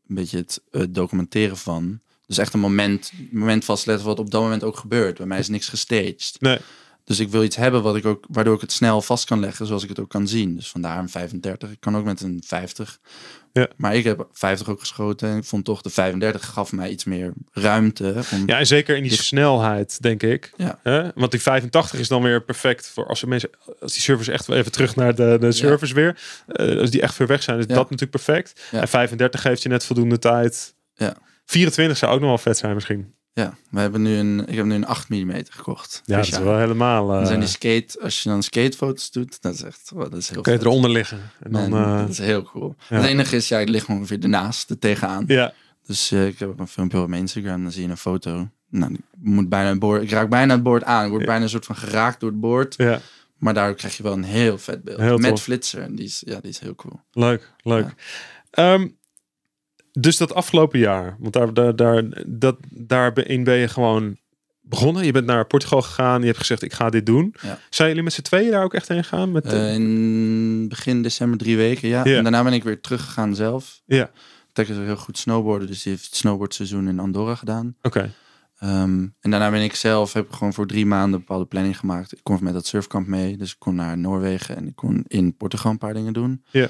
een beetje het documenteren van. Dus echt een moment, moment vastleggen wat op dat moment ook gebeurt. Bij mij is niks gestaged. Nee. Dus ik wil iets hebben wat ik ook, waardoor ik het snel vast kan leggen, zoals ik het ook kan zien. Dus vandaar een 35. Ik kan ook met een 50. Ja. Maar ik heb 50 ook geschoten. En ik vond toch de 35 gaf mij iets meer ruimte. Om... Ja, en zeker in die snelheid, denk ik. Ja. Hè? Want die 85 is dan weer perfect voor als, mensen, als die servers echt even terug naar de, de servers weer. Uh, als die echt ver weg zijn, is dat natuurlijk perfect. En 35 geeft je net voldoende tijd. Ja. 24 zou ook nog wel vet zijn misschien. Ja, we hebben nu een, ik heb nu een 8 mm gekocht. Ja, dat is wel helemaal. Uh... Dan zijn die skate, als je dan skatefoto's doet, dat is echt, oh, dat is heel Kun je eronder liggen. En dan, uh... Dat is heel cool. Het enige is, ja, ik lig ongeveer ernaast, er tegenaan. Ja. Dus uh, ik heb een filmpje op mijn Instagram, dan zie je een foto. Nou, ik moet bijna het boord, ik raak bijna het boord aan. Ik word bijna een soort van geraakt door het boord. Ja. Maar daar krijg je wel een heel vet beeld. Heel Met tof. flitser. En die is, ja, die is heel cool. Leuk, leuk. Um, dus dat afgelopen jaar, want daar, daar, daar, dat, daarin ben je gewoon begonnen. Je bent naar Portugal gegaan. Je hebt gezegd, ik ga dit doen. Ja. Zijn jullie met z'n tweeën daar ook echt heen gegaan? Met, uh, in begin december drie weken, ja. En daarna ben ik weer teruggegaan zelf. Ja. Tek is ook heel goed snowboarden, dus die heeft het snowboardseizoen in Andorra gedaan. Oké. Um, en daarna ben ik zelf, heb ik gewoon voor drie maanden bepaalde planning gemaakt. Ik kon met dat surfkamp mee, dus ik kon naar Noorwegen en ik kon in Portugal een paar dingen doen. Ja.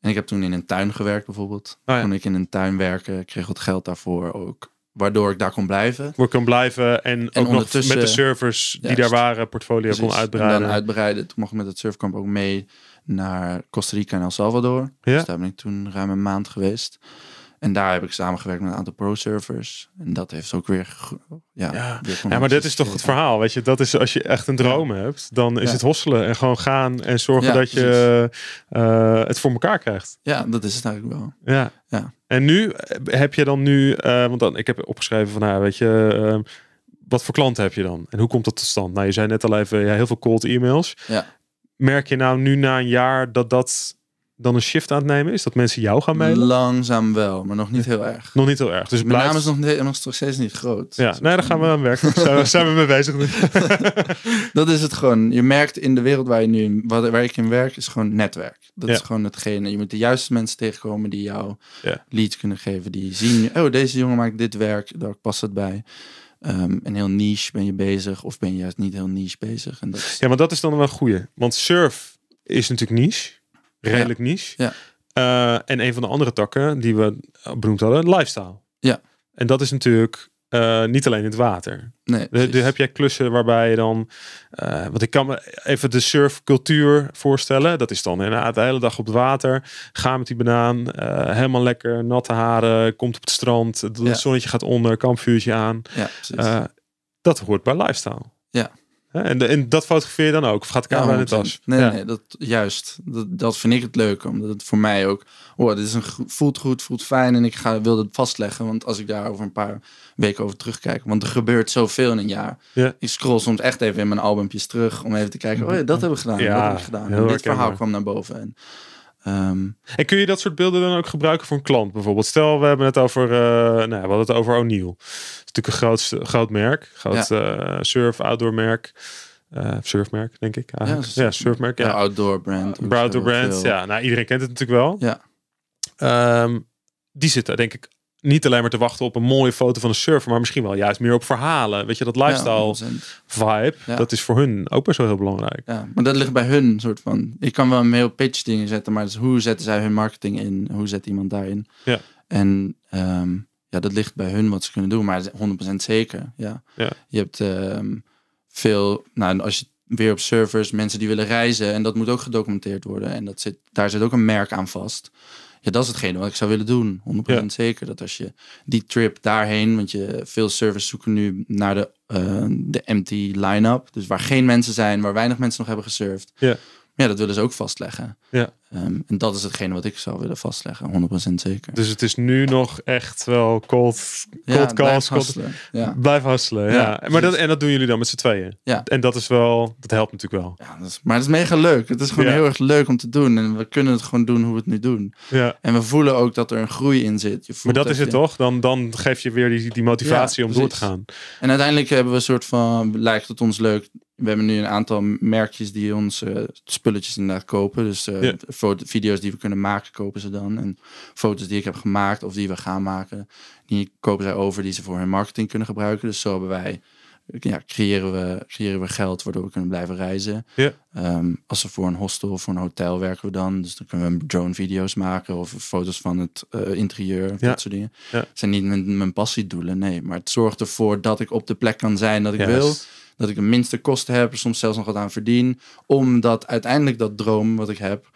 En ik heb toen in een tuin gewerkt bijvoorbeeld. Oh ja. Kon ik in een tuin werken, kreeg wat geld daarvoor ook. Waardoor ik daar kon blijven. Waar kon blijven en, ook nog met de servers die Juist. daar waren, portfolio Precies. kon uitbreiden. En dan uitbreiden. Toen mocht ik met het surfkamp ook mee naar Costa Rica en El Salvador. Ja. Dus daar ben ik toen ruim een maand geweest. En daar heb ik samengewerkt met een aantal pro-surfers. En dat heeft ook weer... Ja, Ja. weer Ja, maar dit is toch het verhaal, weet je. Dat is als je echt een droom hebt, dan is Ja. het hosselen en gewoon gaan en zorgen dat je eh, het voor elkaar krijgt. Ja, dat is het eigenlijk wel. Ja. Ja. En nu eh, heb je dan nu, eh, want dan, ik heb opgeschreven van, nou, weet je, eh, wat voor klanten heb je dan? En hoe komt dat tot stand? Nou, je zei net al even, ja, heel veel cold e-mails. Ja. Merk je nou nu na een jaar dat dat dan een shift aan het nemen is? Dat mensen jou gaan mailen? Langzaam wel, maar nog niet heel erg. Nog niet heel erg. Dus Mijn blijft... naam is nog, ne- nog steeds niet groot. Ja, nee, daar gaan we aan werken. Daar zijn we- mee bezig. Dat is het gewoon. Je merkt in de wereld waar, je nu, waar, waar ik in werk, is gewoon netwerk. Dat Ja. is gewoon hetgene. Je moet de juiste mensen tegenkomen die jou Ja. leads kunnen geven. Die zien, oh, deze jongen maakt dit werk, daar past het bij. Ehm en heel niche ben je bezig, of ben je juist niet heel niche bezig. En dat is, Ja, maar dat is dan wel een goeie. Want surf is natuurlijk niche. Redelijk niche. Ja. Eh, en een van de andere takken die we benoemd hadden, lifestyle. Ja. En dat is natuurlijk eh, niet alleen in het water. nee, De, heb jij klussen waarbij je dan... eh, want ik kan me even de surfcultuur voorstellen. Dat is dan inderdaad de hele dag op het water. Ga met die banaan. helemaal lekker natte haren. Komt op het strand. Het Ja. zonnetje gaat onder. Kampvuurtje aan. ja, dat hoort bij lifestyle. Ja. En, en dat fotografeer je dan ook? Of gaat de camera in de 100%. tas? Nee, Ja. nee, dat juist. Dat, dat vind ik het leuke, omdat het voor mij ook, oh, dit is een voelt goed, voelt fijn en ik ga wil het vastleggen, want als ik daar over een paar weken over terugkijk, want er gebeurt zoveel in een jaar. Ja. Ik scroll soms echt even in mijn albumpjes terug om even te kijken, oh dat hebben we gedaan, dat hebben we gedaan. En dit verhaal kwam naar boven. En, ehm, En kun je dat soort beelden dan ook gebruiken voor een klant bijvoorbeeld? Stel, we hebben het over, eh nou, we hadden het over O'Neill. Dat is natuurlijk een groot, groot merk. Groot eh, surf, outdoor merk. Eh, surfmerk, denk ik. eigenlijk. Ja, Ja, surf- surfmerk. ja, Ja. outdoor brand. Outdoor brand. veel. Ja, nou, iedereen kent het natuurlijk wel. Ja. Ehm, die zitten denk ik niet alleen maar te wachten op een mooie foto van een surfer, maar misschien wel juist meer op verhalen. Weet je, dat lifestyle Ja, 100%. vibe, Ja. dat is voor hun ook best wel heel belangrijk. Ja, maar dat ligt bij hun soort van. Ik kan wel een mail pitch dingen zetten, maar dus hoe zetten zij hun marketing in? Hoe zet iemand daarin? Ja. En ehm, ja, dat ligt bij hun wat ze kunnen doen, maar 100% zeker. Ja. Ja. Je hebt ehm, veel, nou, als je weer op servers, mensen die willen reizen en dat moet ook gedocumenteerd worden. En dat zit, daar zit ook een merk aan vast. Ja, dat is hetgene wat ik zou willen doen. 100% Ja. zeker. Dat als je die trip daarheen, want je veel servers zoeken nu naar de, eh, de empty line-up. Dus waar geen mensen zijn, waar weinig mensen nog hebben gesurfd. Ja. Ja, dat willen ze ook vastleggen. Ja. Ehm, en dat is hetgene wat ik zou willen vastleggen, 100% zeker. Dus het is nu nog echt wel cold, ja, cold blijf calls. Cold, hustlen. Ja. Blijf hustelen, ja. Ja, maar dat, en dat doen jullie dan met z'n tweeën. Ja. En dat is wel, dat helpt natuurlijk wel. Ja, dat is, maar het is mega leuk. Het is gewoon Ja. heel erg leuk om te doen. En we kunnen het gewoon doen hoe we het nu doen. Ja. En we voelen ook dat er een groei in zit. Je Maar voelt dat is het je- toch? Dan, dan geef je weer die, die motivatie Ja, om door te gaan. En uiteindelijk hebben we een soort van, lijkt het ons leuk. we hebben nu een aantal merkjes die onze spulletjes inderdaad kopen. Dus uh, video's die we kunnen maken, kopen ze dan. En foto's die ik heb gemaakt of die we gaan maken, die kopen zij over die ze voor hun marketing kunnen gebruiken. Dus zo hebben wij, ja, creëren we, creëren we geld waardoor we kunnen blijven reizen. Ja. Ehm, als we voor een hostel of voor een hotel werken we dan. Dus dan kunnen we drone video's maken of foto's van het uh, interieur, ja. dat soort dingen. Ja. Zijn niet mijn, mijn passiedoelen, nee. Maar het zorgt ervoor dat ik op de plek kan zijn dat ik wil dat ik de minste kosten heb, soms zelfs nog wat aan verdien. Omdat uiteindelijk dat droom wat ik heb,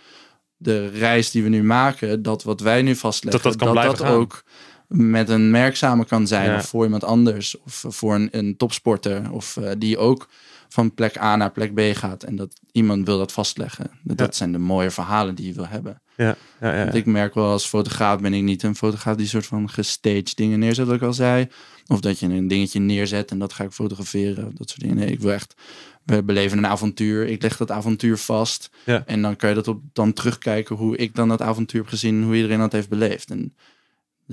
de reis die we nu maken, dat wat wij nu vastleggen, dat dat, dat, dat ook met een merk samen kan zijn. Of voor iemand anders. Of voor een, een topsporter. Of uh, die ook van plek A naar plek B gaat. En dat iemand wil dat vastleggen. Dat zijn de mooie verhalen die je wil hebben. Ja, ja, ja, ik merk wel als fotograaf ben ik niet een fotograaf die soort van gestaged dingen neerzet, wat ik al zei. Of dat je een dingetje neerzet en dat ga ik fotograferen. Dat soort dingen. Nee, ik wil echt, we beleven een avontuur. Ik leg dat avontuur vast. Ja. En dan kan je dat op, dan terugkijken hoe ik dan dat avontuur heb gezien, hoe iedereen dat heeft beleefd. En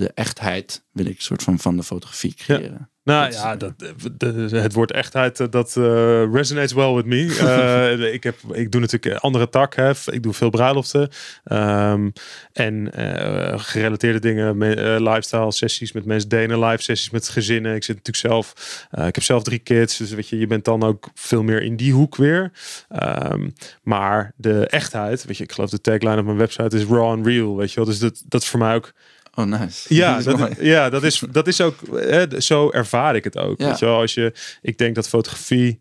de echtheid wil ik soort van van de fotografie creëren. Nou ja, dat, de, het woord echtheid, eh, dat uh, resonates well with me. Uh, ik, heb, ik doe natuurlijk andere tak. Hè. Ik doe veel bruiloften. Um, en uh, gerelateerde dingen. lifestyle sessies met mensen delen. Live sessies met gezinnen. Ik zit natuurlijk zelf. ik heb zelf drie kids. Dus weet je, je bent dan ook veel meer in die hoek weer. Um, maar de echtheid. Weet je, ik geloof de tagline op mijn website is raw and real. Weet je wel. Dus dat, dat is voor mij ook Oh, nice. Ja, dat, ja dat, is, dat is ook, hè, zo ervaar ik het ook. Ja. Weet je wel, als je, ik denk dat fotografie,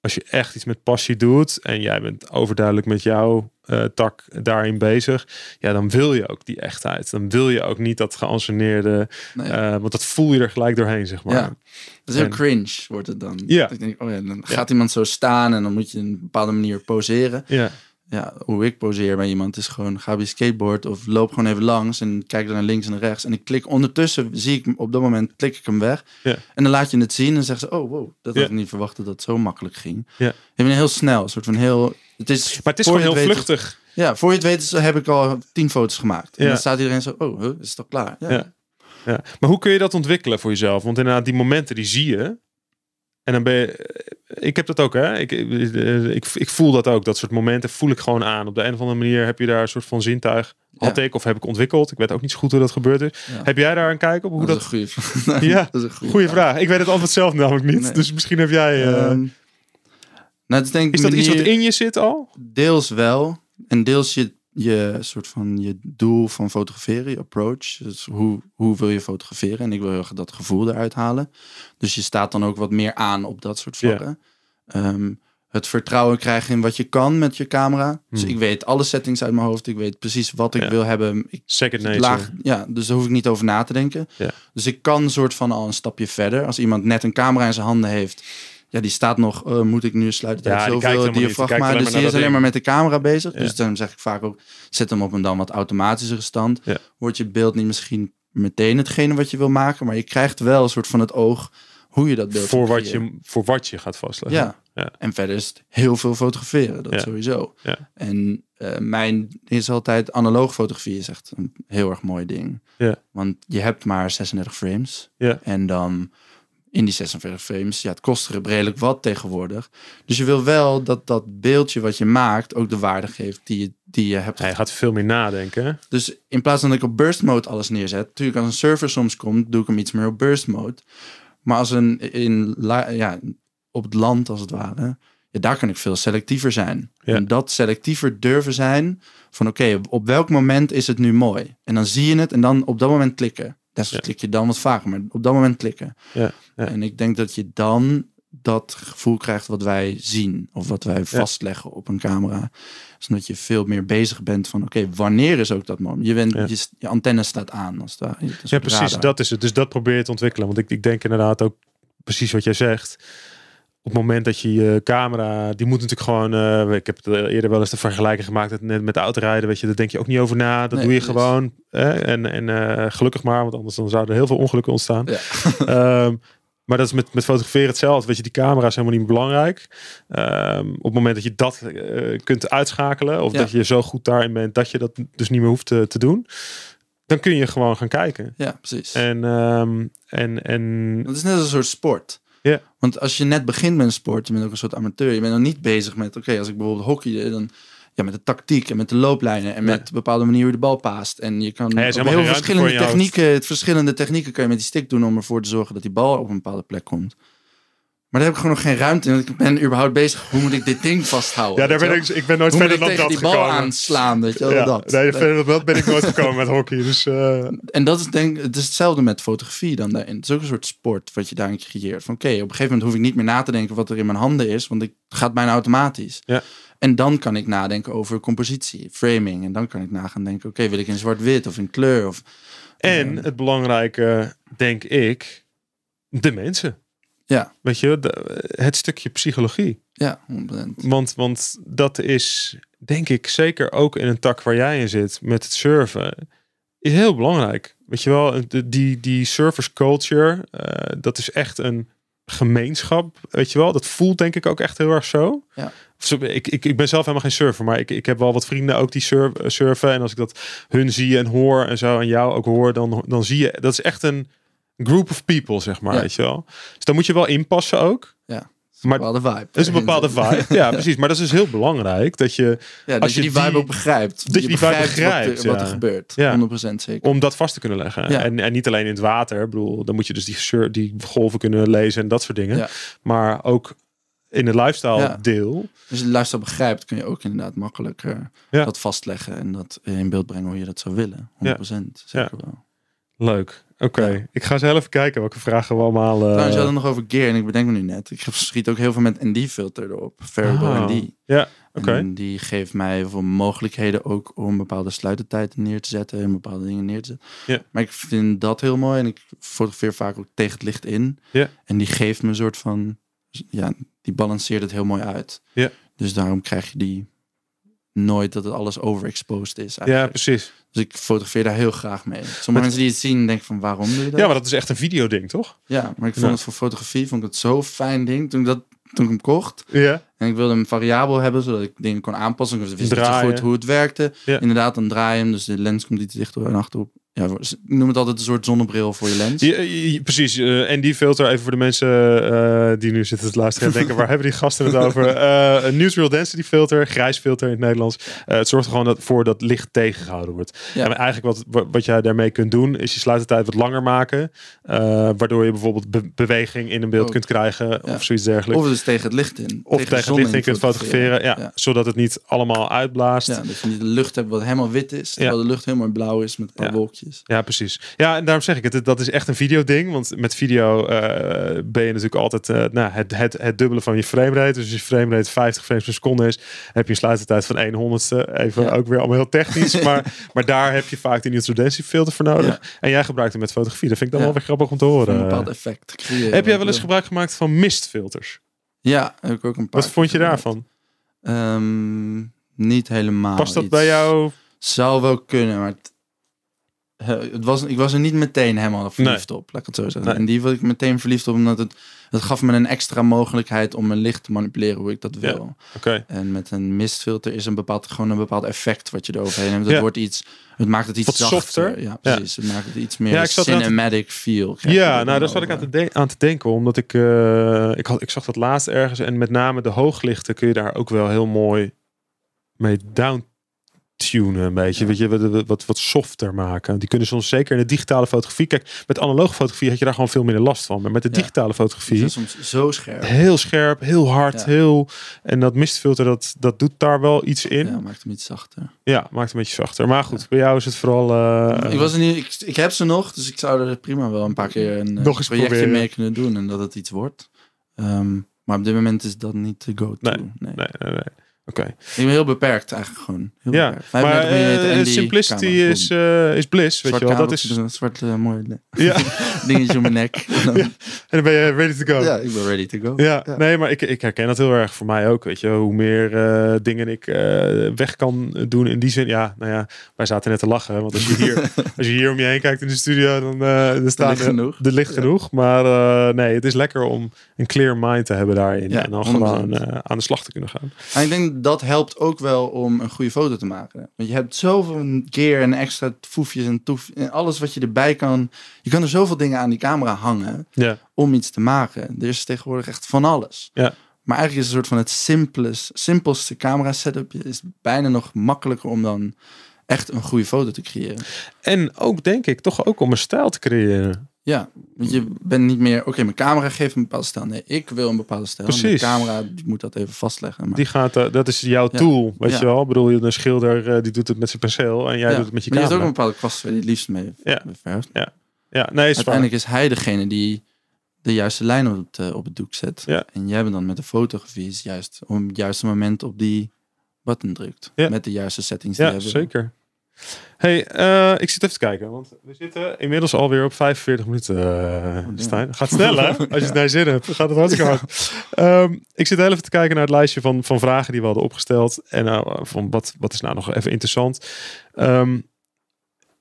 als je echt iets met passie doet en jij bent overduidelijk met jouw uh, tak daarin bezig, ja, dan wil je ook die echtheid. Dan wil je ook niet dat geanceneerde, nee. uh, want dat voel je er gelijk doorheen, zeg maar. Ja. Dat is heel cringe, wordt het dan. Ja. Ik denk, oh ja, dan gaat iemand zo staan en dan moet je een bepaalde manier poseren. Ja ja, hoe ik poseer bij iemand is gewoon ga op je skateboard of loop gewoon even langs en kijk dan naar links en naar rechts. En ik klik ondertussen, zie ik op dat moment, klik ik hem weg. Ja. En dan laat je het zien en zeggen ze, oh wow, dat had ik niet verwacht dat dat zo makkelijk ging. Ja. Je bent heel snel, een soort van heel... Het is, maar het is gewoon heel vluchtig. ja, voor je het weet heb ik al tien foto's gemaakt. En dan staat iedereen zo, oh, huh, is toch klaar? Ja. ja. Ja. Maar hoe kun je dat ontwikkelen voor jezelf? Want inderdaad, die momenten die zie je. En dan ben je, ik heb dat ook, hè. Ik, ik, ik, voel dat ook. Dat soort momenten voel ik gewoon aan. Op de een of andere manier heb je daar een soort van zintuig. Had ik of heb ik ontwikkeld. Ik weet ook niet zo goed hoe dat gebeurt is. Heb jij daar een kijk op? Hoe dat, dat... is een goede ja, dat is een goede, vraag. Ik weet het antwoord zelf namelijk niet. Dus misschien heb jij... Uh... Um, nou, is, denk is dat iets wat in je zit al? Deels wel. En deels je je soort van je doel van fotograferen, je approach. Dus hoe, hoe wil je fotograferen? En ik wil dat gevoel eruit halen. Dus je staat dan ook wat meer aan op dat soort vlakken. Ehm, het vertrouwen krijgen in wat je kan met je camera. Dus hmm. ik weet alle settings uit mijn hoofd. Ik weet precies wat ik wil hebben. Ik, Second nature. Laag, ja, dus daar hoef ik niet over na te denken. Dus ik kan soort van al een stapje verder. Als iemand net een camera in zijn handen heeft ja, die staat nog, uh, moet ik nu sluiten? Ja, zoveel diafragma, dus die is alleen maar met de camera bezig. Dus dan zeg ik vaak ook, zet hem op een dan wat automatische stand. Ja. Wordt je beeld niet misschien meteen hetgene wat je wil maken, maar je krijgt wel een soort van het oog hoe je dat beeld voor wat je voor wat je gaat vastleggen. Ja. ja. En verder is het heel veel fotograferen, dat sowieso. Ja. En uh, mijn is altijd analoog fotografie is echt een heel erg mooi ding. Ja. Want je hebt maar 36 frames. Ja. En dan in die 46 frames. Ja, het kost redelijk wat tegenwoordig. Dus je wil wel dat dat beeldje wat je maakt ook de waarde geeft die je, die je hebt. Hij gaat veel meer nadenken. Dus in plaats van dat ik op burst mode alles neerzet, natuurlijk als een server soms komt, doe ik hem iets meer op burst mode. Maar als een in ja, op het land als het ware, ja, daar kan ik veel selectiever zijn. Ja. En dat selectiever durven zijn van oké, op welk moment is het nu mooi? En dan zie je het en dan op dat moment klikken. Desnoods klik je dan wat vaker, maar op dat moment klikken. En ik denk dat je dan dat gevoel krijgt wat wij zien of wat wij vastleggen op een camera. Zodat je veel meer bezig bent van oké, wanneer is ook dat moment? Je, bent, je, je, antenne staat aan. Als daar, ja, precies, dat is het. Dus dat probeer je te ontwikkelen. Want ik, ik denk inderdaad ook precies wat jij zegt op het moment dat je je camera, die moet natuurlijk gewoon, uh, ik heb het eerder wel eens de vergelijking gemaakt net met autorijden, weet je, daar denk je ook niet over na, dat doe je gewoon. En, en uh, gelukkig maar, want anders dan zouden er heel veel ongelukken ontstaan. Ja. um, maar dat is met, met fotograferen hetzelfde. Weet je, die camera is helemaal niet belangrijk. Um, op het moment dat je dat uh, kunt uitschakelen, of ja. dat je zo goed daarin bent dat je dat dus niet meer hoeft te, te doen, dan kun je gewoon gaan kijken. Ja, precies. En, um, en, en... Het is net als een soort sport. Ja. Want als je net begint met een sport, je bent ook een soort amateur. Je bent nog niet bezig met, oké, als ik bijvoorbeeld hockey, dan ja, met de tactiek en met de looplijnen en met bepaalde manier hoe je de bal paast. En je kan ja, op heel verschillende technieken, het verschillende technieken kan je met die stick doen om ervoor te zorgen dat die bal op een bepaalde plek komt. Maar daar heb ik gewoon nog geen ruimte in. Ik ben überhaupt bezig. Hoe moet ik dit ding vasthouden? Ja, daar ben ik, ik ben nooit verder dan dat die bal gekomen. aanslaan, weet je wel, ja, dat. Nee, verder dan dat ben ik nooit gekomen met hockey. Dus, uh... En dat is denk het is hetzelfde met fotografie dan daarin. Het is ook een soort sport wat je daarin creëert. Van oké, op een gegeven moment hoef ik niet meer na te denken wat er in mijn handen is, want ik gaat bijna automatisch. Ja. En dan kan ik nadenken over compositie, framing. En dan kan ik na gaan denken, oké, wil ik in zwart-wit of in kleur? Of, en het belangrijke, denk ik, de mensen. Ja. Weet je, het stukje psychologie. Ja, 100%. Want, want dat is, denk ik, zeker ook in een tak waar jij in zit met het surfen, is heel belangrijk. Weet je wel, die, die surfers culture, uh, dat is echt een gemeenschap, weet je wel. Dat voelt denk ik ook echt heel erg zo. Ja. Ik, ik, ik ben zelf helemaal geen surfer, maar ik, ik heb wel wat vrienden ook die surf, surfen. En als ik dat hun zie en hoor en zo en jou ook hoor, dan, dan zie je, dat is echt een group of people, zeg maar, weet je wel. Dus dan moet je wel inpassen ook. Ja. Maar, een bepaalde vibe. Dat is een bepaalde vibe. Ja, precies. Maar dat is dus heel belangrijk dat je. Ja, dat als je die vibe ook begrijpt. Dat je, die vibe begrijpt. Wat, er, wat er gebeurt. Ja. 100% zeker. Om dat vast te kunnen leggen. Ja. En, en niet alleen in het water. Ik bedoel, dan moet je dus die, die golven kunnen lezen en dat soort dingen. Ja. Maar ook in het lifestyle deel. Als je de lifestyle begrijpt, kun je ook inderdaad makkelijker dat vastleggen en dat in beeld brengen hoe je dat zou willen. 100% zeker wel. Leuk. Oké, ik ga even kijken welke vragen we allemaal... Uh... Trouwens, je had het nog over gear en ik bedenk me nu net. Ik schiet ook heel veel met ND-filter erop. Variable oh. ND. Ja, oké. En die geeft mij veel mogelijkheden ook om bepaalde sluitertijden neer te zetten en bepaalde dingen neer te zetten. Ja. Maar ik vind dat heel mooi en ik fotografeer vaak ook tegen het licht in. Ja. En die geeft me een soort van... Ja, die balanceert het heel mooi uit. Ja. Dus daarom krijg je die nooit dat het alles overexposed is. Eigenlijk. Ja, precies. Dus ik fotografeer daar heel graag mee. Sommige mensen die het zien denken van waarom doe je dat? Ja, maar dat is echt een videoding, toch? Ja, maar ik vond het voor fotografie vond ik het zo fijn ding toen ik dat toen ik hem kocht. Ja. En ik wilde hem variabel hebben, zodat ik dingen kon aanpassen. Ik wist niet goed hoe het werkte. Ja. Inderdaad, dan draai je hem, dus de lens komt iets dichter en achterop ja, noem het altijd een soort zonnebril voor je lens. Ja, precies. Uh, en die filter, even voor de mensen uh, die nu zitten te luisteren en denken, waar hebben die gasten het over? Uh, een neutral density filter, grijs filter in het Nederlands. het zorgt er gewoon dat, voor dat licht tegengehouden wordt. Ja. En eigenlijk wat, wat jij daarmee kunt doen, is je sluitertijd wat langer maken. waardoor je bijvoorbeeld be beweging in een beeld kunt krijgen of zoiets dergelijks. Of dus tegen het licht in. Of tegen, tegen het licht in kunt fotograferen. Ja, Zodat het niet allemaal uitblaast. Ja, dat je niet de lucht hebt wat helemaal wit is. Terwijl de lucht helemaal blauw is met een paar wolkjes. Ja, precies. Ja, en daarom zeg ik het. Dat is echt een videoding. Want met video uh, ben je natuurlijk altijd uh, nou, het, het, het dubbele van je framerate. Dus als je framerate 50 frames per seconde is, heb je een sluitertijd van 1 honderdste. Even ja. ook weer allemaal heel technisch. maar, maar daar heb je vaak die neutral filter voor nodig. Ja. En jij gebruikt hem met fotografie. Dat vind ik dan wel weer grappig om te horen. Een bepaald effect creëren. Heb jij wel eens gebruik gemaakt van mistfilters? Ja, heb ik ook een paar. Wat vond je daarvan? Um, niet helemaal. Past dat iets. bij jou? Zou wel kunnen, maar het was, ik was er niet meteen helemaal verliefd op, laat ik het zo zeggen. Nee. En die was ik meteen verliefd op, omdat het, het gaf me een extra mogelijkheid om mijn licht te manipuleren hoe ik dat wil. Ja, okay. En met een mistfilter is een bepaald, gewoon een bepaald effect wat je eroverheen hebt. Het Ja. wordt iets, het maakt het iets Wat zachter. softer. Ja, precies. Het maakt het iets meer Ja, er te- cinematic feel. Ja, nou daar zat ik aan te, de- aan te denken. Omdat ik, eh, ik, had, ik zag dat laatst ergens. En met name de hooglichten kun je daar ook wel heel mooi mee down tunen een beetje. Ja. Weet je, wat, wat, wat softer maken. Die kunnen soms zeker in de digitale fotografie. Kijk, met analoge fotografie had je daar gewoon veel minder last van. Maar met de Ja. digitale fotografie... is soms zo scherp. Heel scherp, heel hard, Ja. heel... En dat mistfilter, dat, dat doet daar wel iets in. Ja, Ja, maakt hem iets zachter. maakt een beetje zachter. Maar goed, bij jou is het vooral... eh, ik, was er niet, ik, ik heb ze nog, dus ik zou er prima wel een paar keer een eh, Nog eens projectje proberen. mee kunnen doen en dat het iets wordt. Ehm, maar op dit moment is dat niet de go-to. Nee, nee. Nee, nee, nee. Oké. Ik ben heel beperkt eigenlijk gewoon. Heel Ja, beperkt. maar 35 ND simplicity is, eh, is bliss, weet je wel. Dat is... Een zwart eh, mooi Ja, dingetje om mijn nek. En dan- Ja. en dan ben je ready to go. ja, ik ben ready to go. Ja, Ja. nee, maar ik, ik herken dat heel erg voor mij ook. Weet je, hoe meer dingen ik weg kan doen in die zin. Ja, nou ja, wij zaten net te lachen. Want als je hier, als je hier om je heen kijkt in de studio, dan uh, er staan ligt er- genoeg. Er ligt genoeg. Maar nee, het is lekker om een clear mind te hebben daarin. En dan 100%. gewoon aan de slag te kunnen gaan. En ik denk dat helpt ook wel om een goede foto te maken. Want je hebt zoveel gear en extra foefjes en toef en alles wat je erbij kan. Je kan er zoveel dingen aan die camera hangen ja. om iets te maken. Er is tegenwoordig echt van alles. Ja. Maar eigenlijk is het een soort van het simplest, simpelste camera setup is bijna nog makkelijker om dan echt een goede foto te creëren. En ook denk ik toch ook om een stijl te creëren. Ja, want je bent niet meer, oké, mijn camera geeft een bepaalde stijl. Nee, ik wil een bepaalde stijl. Precies. Mijn camera die moet dat even vastleggen. Maar, Die gaat, eh, dat is jouw Ja. tool, weet Ja. je wel. Ik bedoel, je een schilder eh, die doet het met zijn penseel en jij ja. doet het met je maar je hebt ook camera. een bepaalde kwast waar je het liefst mee Ja. verft. Ja, nee, is waar. Uiteindelijk is hij degene die de juiste lijn op het, eh, op het doek zet. Ja. En jij bent dan met de fotografie is juist om het juiste moment op die button drukt. Ja. Met de juiste settings die Ja, zeker. Hey, eh, ik zit even te kijken, want we zitten inmiddels alweer op 45 minuten, eh. Stijn. Gaat snel, hè? Als je het naar zin hebt, gaat het hartstikke hard. Ehm, ik zit heel even te kijken naar het lijstje van, van vragen die we hadden opgesteld. En nou, van wat, wat is nou nog even interessant? Ehm,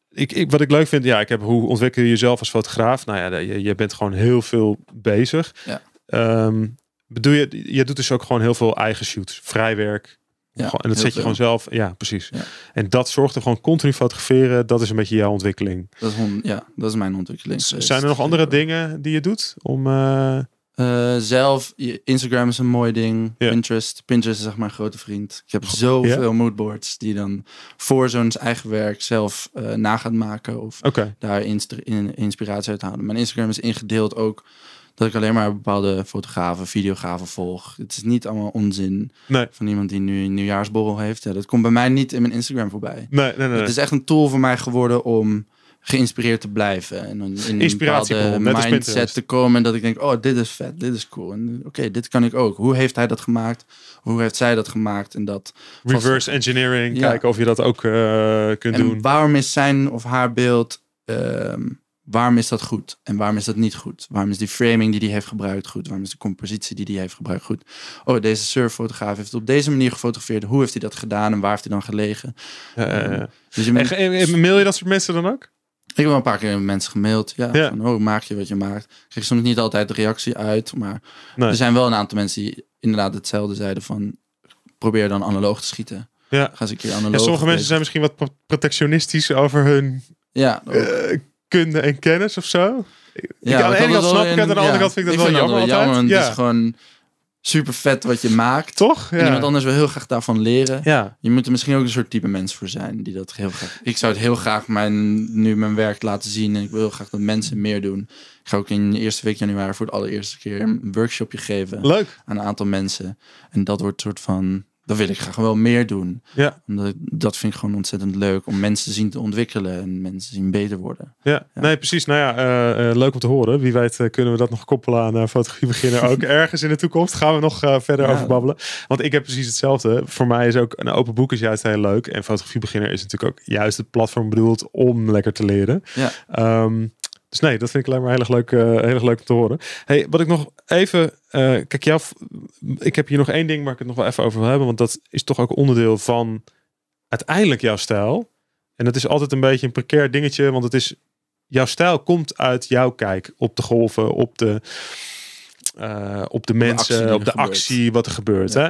ik, ik, wat ik leuk vind, ja, ik heb hoe ontwikkel je jezelf als fotograaf? Nou ja, je, je bent gewoon heel veel bezig. Ja. Ehm, bedoel je, je doet dus ook gewoon heel veel eigen shoots, vrijwerk. Ja, en dat zet je veel. gewoon zelf. Ja, precies. Ja. En dat zorgt er gewoon continu fotograferen. Dat is een beetje jouw ontwikkeling. Dat is, ja, dat is mijn ontwikkeling. Z-. Zijn er nog andere dingen die je doet om? eh, Eh, zelf, Instagram is een mooi ding. Pinterest. Pinterest is echt mijn grote vriend. Ik heb zoveel moodboards die dan voor zo'n eigen werk zelf eh, na gaat maken. Of daar inspiratie uit halen. Mijn Instagram is ingedeeld ook dat ik alleen maar bepaalde fotografen, videografen volg. Het is niet allemaal onzin Nee. van iemand die nu een nieuwjaarsborrel heeft. Ja, dat komt bij mij niet in mijn Instagram voorbij. Nee, nee, nee. Het is echt een tool voor mij geworden om geïnspireerd te blijven. En in een bepaalde mindset te komen. En dat ik denk, oh, dit is vet, dit is cool. En oké, dit kan ik ook. Hoe heeft hij dat gemaakt? Hoe heeft zij dat gemaakt? En dat Reverse engineering. Ja. Kijken of je dat ook eh, kunt En doen. waarom is zijn of haar beeld, ehm, waarom is dat goed? En waarom is dat niet goed? Waarom is die framing die die heeft gebruikt goed? Waarom is de compositie die die heeft gebruikt goed? Oh, deze surffotograaf heeft het op deze manier gefotografeerd. Hoe heeft hij dat gedaan en waar heeft hij dan gelegen? Eh, eh, Dus je en, mail je dat soort mensen dan ook? ik heb wel een paar keer mensen gemaild. Ja, Ja. Van, oh, maak je wat je maakt. Ik kreeg soms niet altijd de reactie uit. Maar Nee. er zijn wel een aantal mensen die inderdaad hetzelfde zeiden van... Probeer dan analoog te schieten. Ja. Ga eens een keer analoog. Ja, sommige mensen zijn misschien wat pro- protectionistisch over hun Ja, ook. Kunde en kennis of zo. Ja, ik, aan de ene kant snap ik het, aan de andere ja, kant vind ik dat wel jammer altijd. want ja. Het is gewoon super vet wat je maakt. Toch? En iemand Ja. anders wil heel graag daarvan leren. ja. Je moet er misschien ook een soort type mens voor zijn die dat heel graag. Ik zou het heel graag mijn, nu mijn werk laten zien en ik wil heel graag dat mensen meer doen. Ik ga ook in de eerste week januari voor het allereerste keer een workshopje geven Leuk. aan een aantal mensen. En dat wordt een soort van, dat wil ik graag wel meer doen. Ja. Omdat ik, dat vind ik gewoon ontzettend leuk om mensen te zien te ontwikkelen en mensen te zien beter worden. Ja, Ja. nee, precies. Nou ja, eh, eh, leuk om te horen. Wie weet eh, kunnen we dat nog koppelen aan fotografie beginnen. Ook ergens in de toekomst gaan we nog verder Ja. over babbelen. Want ik heb precies hetzelfde. Voor mij is ook een open boek is juist heel leuk. En fotografie beginner is natuurlijk ook juist het platform bedoeld om lekker te leren. Ja. Ehm, dus nee, dat vind ik alleen maar heel erg leuk, eh, heel erg leuk om te horen. Hey, wat ik nog even... eh, kijk, jou, ik heb hier nog één ding waar ik het nog wel even over wil hebben. Want dat is toch ook onderdeel van uiteindelijk jouw stijl. En dat is altijd een beetje een precair dingetje. Want het is... Jouw stijl komt uit jouw kijk op de golven, op de, eh, op de mensen, op de gebeurt. actie, wat er gebeurt. Ja. Hè?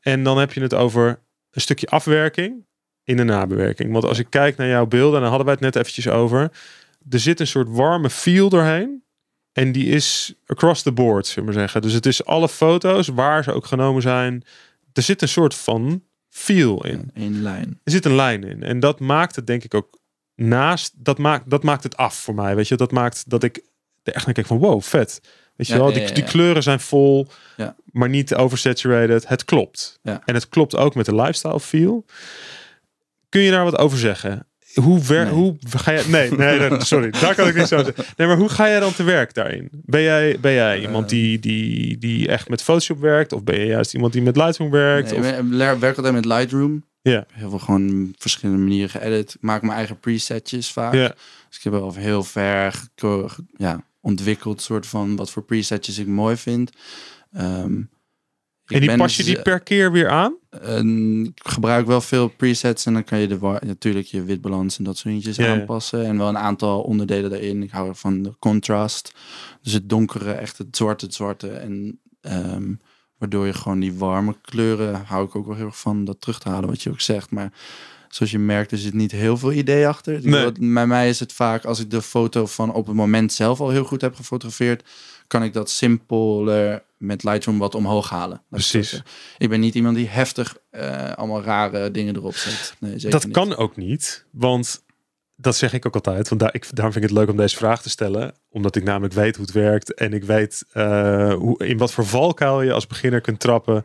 En dan heb je het over een stukje afwerking in de nabewerking. Want als ik kijk naar jouw beelden, en daar hadden wij het net eventjes over. Er zit een soort warme feel doorheen. En die is across the board, zullen we maar zeggen. Dus het is alle foto's, waar ze ook genomen zijn. Er zit een soort van feel in. Eén lijn. Er zit een lijn in. En dat maakt het denk ik ook naast. Dat maakt, dat maakt het af voor mij. Weet je, dat maakt dat ik er echt naar kijk van wow, vet. Weet je Ja, wel, die, ja, die kleuren zijn vol, maar niet oversaturated. Het klopt. Ja. En het klopt ook met de lifestyle feel. Kun je daar wat over zeggen? Hoe, ver, Nee. hoe ga je. Nee, nee, nee, sorry. Daar kan ik niet zo zeggen. Nee, maar hoe ga jij dan te werk daarin? Ben jij, ben jij iemand die, die, die echt met Photoshop werkt? Of ben je juist iemand die met Lightroom werkt? Nee, of, ik wer- werk altijd met Lightroom. Ja. Heel veel gewoon verschillende manieren geëdit. Ik maak mijn eigen presetjes vaak. Dus ik heb wel heel ver ja, ontwikkeld soort van wat voor presetjes ik mooi vind. Ehm, ik en die pas je die per keer weer aan? eh, ik gebruik wel veel presets en dan kan je de natuurlijk je witbalans en dat soort dingetjes Ja, ja. aanpassen. En wel een aantal onderdelen daarin. Ik hou van de contrast. Dus het donkere, echt het zwarte, het zwarte. En ehm, Waardoor je gewoon die warme kleuren, hou ik ook wel heel erg van, dat terug te halen wat je ook zegt. Maar zoals je merkt, er zit niet heel veel idee achter. Nee. Bij mij is het vaak, als ik de foto van op het moment zelf al heel goed heb gefotografeerd, kan ik dat simpeler met Lightroom wat omhoog halen. Precies. Ik ben niet iemand die heftig uh, allemaal rare dingen erop zet. Nee, zeker dat kan ook niet, want dat zeg ik ook altijd. Want daar, ik, daarom vind ik het leuk om deze vraag te stellen. Omdat ik namelijk weet hoe het werkt. En ik weet uh, hoe, in wat voor valkuil je als beginner kunt trappen.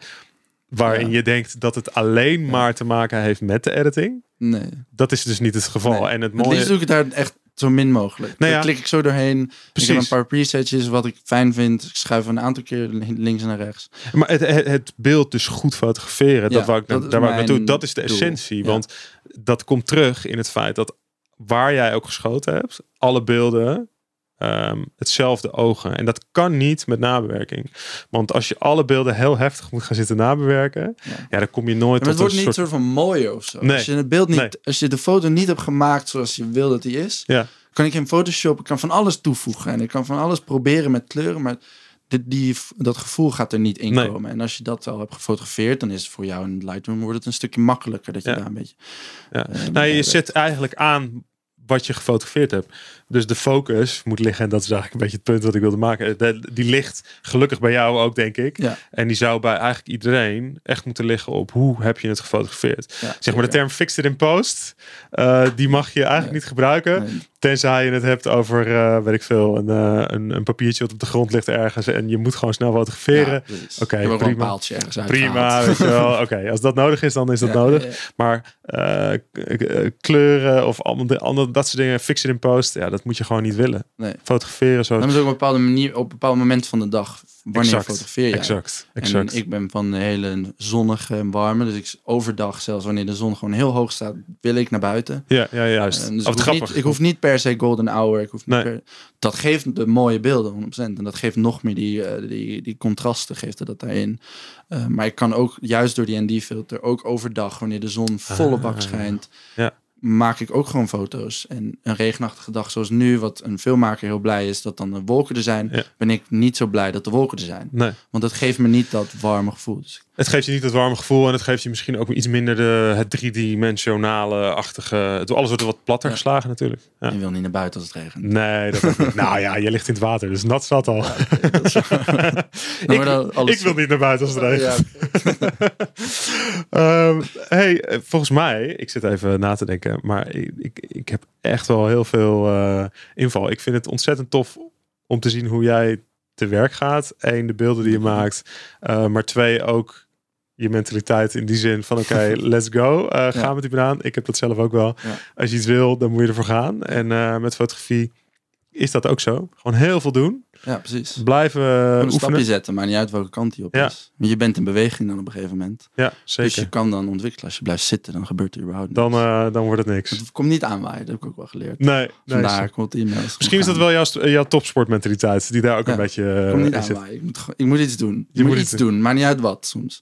Waarin je denkt dat het alleen maar te maken heeft met de editing. Nee. Dat is dus niet het geval. En het mooie... Het doe ik daar echt zo min mogelijk. Nou ja, klik ik zo doorheen. Precies. Ik heb een paar presetjes wat ik fijn vind. Ik schuif een aantal keer links naar rechts. Maar het, het, beeld dus goed fotograferen, dat wou ik, dat daar waar ik naartoe. Dat is de essentie. Want dat komt terug in het feit dat waar jij ook geschoten hebt, alle beelden um, hetzelfde ogen. En dat kan niet met nabewerking. Want als je alle beelden heel heftig moet gaan zitten nabewerken, ja, dan kom je nooit maar het wordt niet soort... soort van mooi of zo. Nee. Als je het beeld niet, als je de foto niet hebt gemaakt zoals je wil dat die is, ja. kan ik in Photoshop, ik kan van alles toevoegen en ik kan van alles proberen met kleuren, maar die, die, dat gevoel gaat er niet in komen. En als je dat al hebt gefotografeerd, dan is het voor jou in Lightroom wordt het een stukje makkelijker dat je daar een beetje. Ja. Uh, nou, je zet eigenlijk aan wat je gefotografeerd hebt. Dus de focus moet liggen, en dat is eigenlijk een beetje het punt wat ik wilde maken. die ligt gelukkig bij jou ook, denk ik. Ja. En die zou bij eigenlijk iedereen echt moeten liggen op hoe heb je het gefotografeerd. Ja, zeg maar de term fixed in post, uh, die mag je eigenlijk niet gebruiken. Tenzij je het hebt over, uh, weet ik veel, een, uh, een, een, papiertje wat op de grond ligt ergens en je moet gewoon snel fotograferen. Ja, Oké, okay, prima. Een prima, weet je wel. Oké, als dat nodig is, dan is dat nodig. Maar kleuren of andere, andere dat soort dingen, fix it in post, ja, dat moet je gewoon niet willen. Nee. Fotograferen zo. Dan is ook op een bepaalde manier, op een bepaald moment van de dag wanneer exact, fotografeer je. Exact, exact. En ik ben van de hele zonnige en warme, dus ik overdag zelfs wanneer de zon gewoon heel hoog staat, wil ik naar buiten. Ja, ja juist. En dus ik, hoef niet, ik, hoef niet, per se golden hour. Ik hoef niet per, dat geeft de mooie beelden 100%. En dat geeft nog meer die, uh, die, die contrasten geeft er dat daarin. Uh, maar ik kan ook juist door die ND filter ook overdag wanneer de zon volle bak ah, schijnt. Ja maak ik ook gewoon foto's. En een regenachtige dag zoals nu, wat een filmmaker heel blij is dat dan de wolken er zijn, ben ik niet zo blij dat de wolken er zijn. Nee. Want dat geeft me niet dat warme gevoel. Dus het geeft je niet het warme gevoel en het geeft je misschien ook iets minder de, het driedimensionale-achtige. Alles wordt wat platter geslagen natuurlijk. Ja. Je wil niet naar buiten als het regent. Nee, dat nou ja, je ligt in het water, dus nat zat al. Ja, ik, ik, wil niet naar buiten als het regent. um, hey, volgens mij, ik zit even na te denken, maar ik, ik, ik heb echt wel heel veel uh, inval. Ik vind het ontzettend tof om te zien hoe jij te werk gaat. Eén, de beelden die je maakt. Uh, maar twee, ook je mentaliteit in die zin van oké, let's go. Uh, ga ja. met die banaan. Ik heb dat zelf ook wel. Als je iets wil, dan moet je ervoor gaan. En met fotografie is dat ook zo. Gewoon heel veel doen. Ja, precies. Blijven uh, een stapje zetten, maar niet uit welke kant die op ja. is. Je bent in beweging dan op een gegeven moment. Ja, zeker. Dus je kan dan ontwikkelen. Als je blijft zitten, dan gebeurt er überhaupt dan, uh, dan wordt het niks. Het komt niet aanwaaien, dat heb ik ook wel geleerd. Nee. Vandaar nee, komt e-mails. Misschien is dat wel jouw, jouw topsportmentaliteit, die daar ook ja, een beetje... Uh, komt niet aanwaaien. Ik moet, ik moet iets doen. Je, je moet, moet, iets doen. doen, maar niet uit wat soms.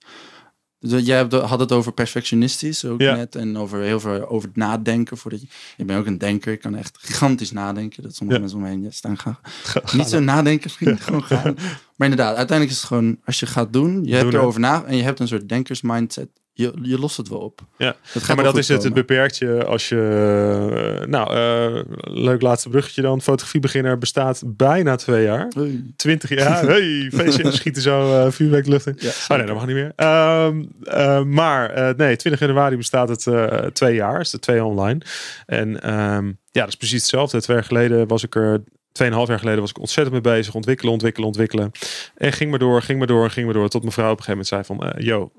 Dus jij had het over perfectionistisch ook net. En over heel veel over het nadenken. Voordat je, ik ben ook een denker. Ik kan echt gigantisch nadenken. Dat sommige mensen omheen je staan gaan. Niet zo nadenken, vriend. gewoon gaan. Maar inderdaad, uiteindelijk is het gewoon... Als je gaat doen, je hebt erover na... En je hebt een soort denkersmindset je, je lost het wel op. Ja, dat maar dat is het. Het beperkt je als je... Eh, nou, uh, leuk laatste bruggetje dan. Fotografiebeginner bestaat bijna twee jaar. Hey. Twintig jaar. hey, feestje. schieten zo uh, vuurwerk lucht in. Ja, oh nee, dat mag niet meer. Um, uh, maar nee, 20 januari bestaat het twee jaar. Is de twee online. En um, ja, dat is precies hetzelfde. Twee jaar geleden was ik er Tweeënhalf jaar geleden was ik ontzettend mee bezig. Ontwikkelen, ontwikkelen, ontwikkelen. En ging maar door, ging maar door, ging maar door. Tot mevrouw op een gegeven moment zei van... Uh, yo,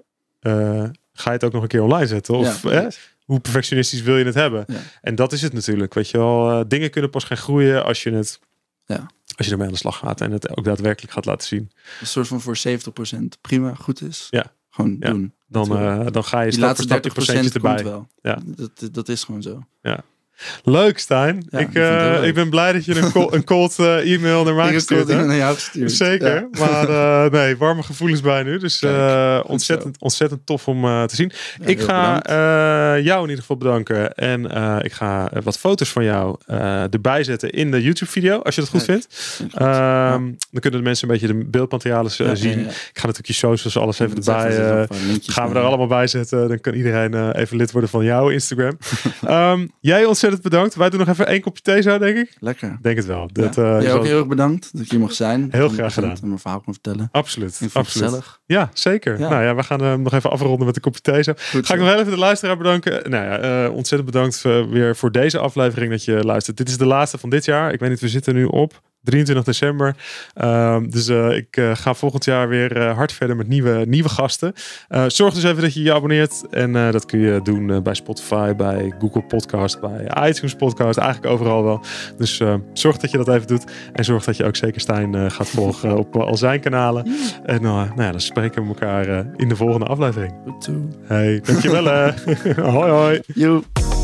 uh, ga je het ook nog een keer online zetten? Of ja, hoe perfectionistisch wil je het hebben? Ja. En dat is het natuurlijk. Weet je wel, uh, dingen kunnen pas gaan groeien als je het. Ja. Als je ermee aan de slag gaat en het ook daadwerkelijk gaat laten zien. Een soort van voor 70% prima goed is. Ja. Gewoon doen. Dan, uh, dan ga je stap voor stap 30% erbij. Wel. Ja. Dat, dat is gewoon zo. Ja. Leuk, Stijn. ik, uh, ik ben blij dat je een, cold, een cold uh, e-mail naar mij gestuurd hebt. Zeker. Ja. Maar uh, nee, warme gevoelens bij nu. Dus ontzettend, ontzettend tof om te zien. Ja, ik ga jou in ieder geval bedanken. En ik ga wat foto's van jou erbij zetten in de YouTube-video. Als je dat goed vindt. Goed. Um, dan kunnen de mensen een beetje de beeldmaterialen zien. Ik ga natuurlijk je socials alles even erbij. gaan we er allemaal bij zetten. Dan kan iedereen even lid worden van jouw Instagram. um, jij ontzettend ontzettend bedankt. Wij doen nog even één kopje thee zo, denk ik. Lekker. Denk het wel. Dat, ja. uh, Jij ook heel erg bedankt dat ik hier mag zijn. Heel graag gedaan. En mijn verhaal kon vertellen. Absoluut. Absoluut. Gezellig. Ja, zeker. Nou ja, we gaan uh, nog even afronden met een kopje thee zo. Goed Ga ik nog even de luisteraar bedanken. Nou ja, uh, ontzettend bedankt weer voor deze aflevering dat je luistert. Dit is de laatste van dit jaar. Ik weet niet, we zitten nu op 23 december. Um, dus uh, ik uh, ga volgend jaar weer uh, hard verder met nieuwe, nieuwe gasten. zorg dus even dat je je abonneert. En dat kun je doen bij Spotify, bij Google Podcast, bij iTunes Podcast. Eigenlijk overal wel. Dus zorg dat je dat even doet. En zorg dat je ook zeker Stijn gaat volgen op al zijn kanalen. En nou ja, dan spreken we elkaar in de volgende aflevering. Hey, dankjewel. hoi hoi. Joep.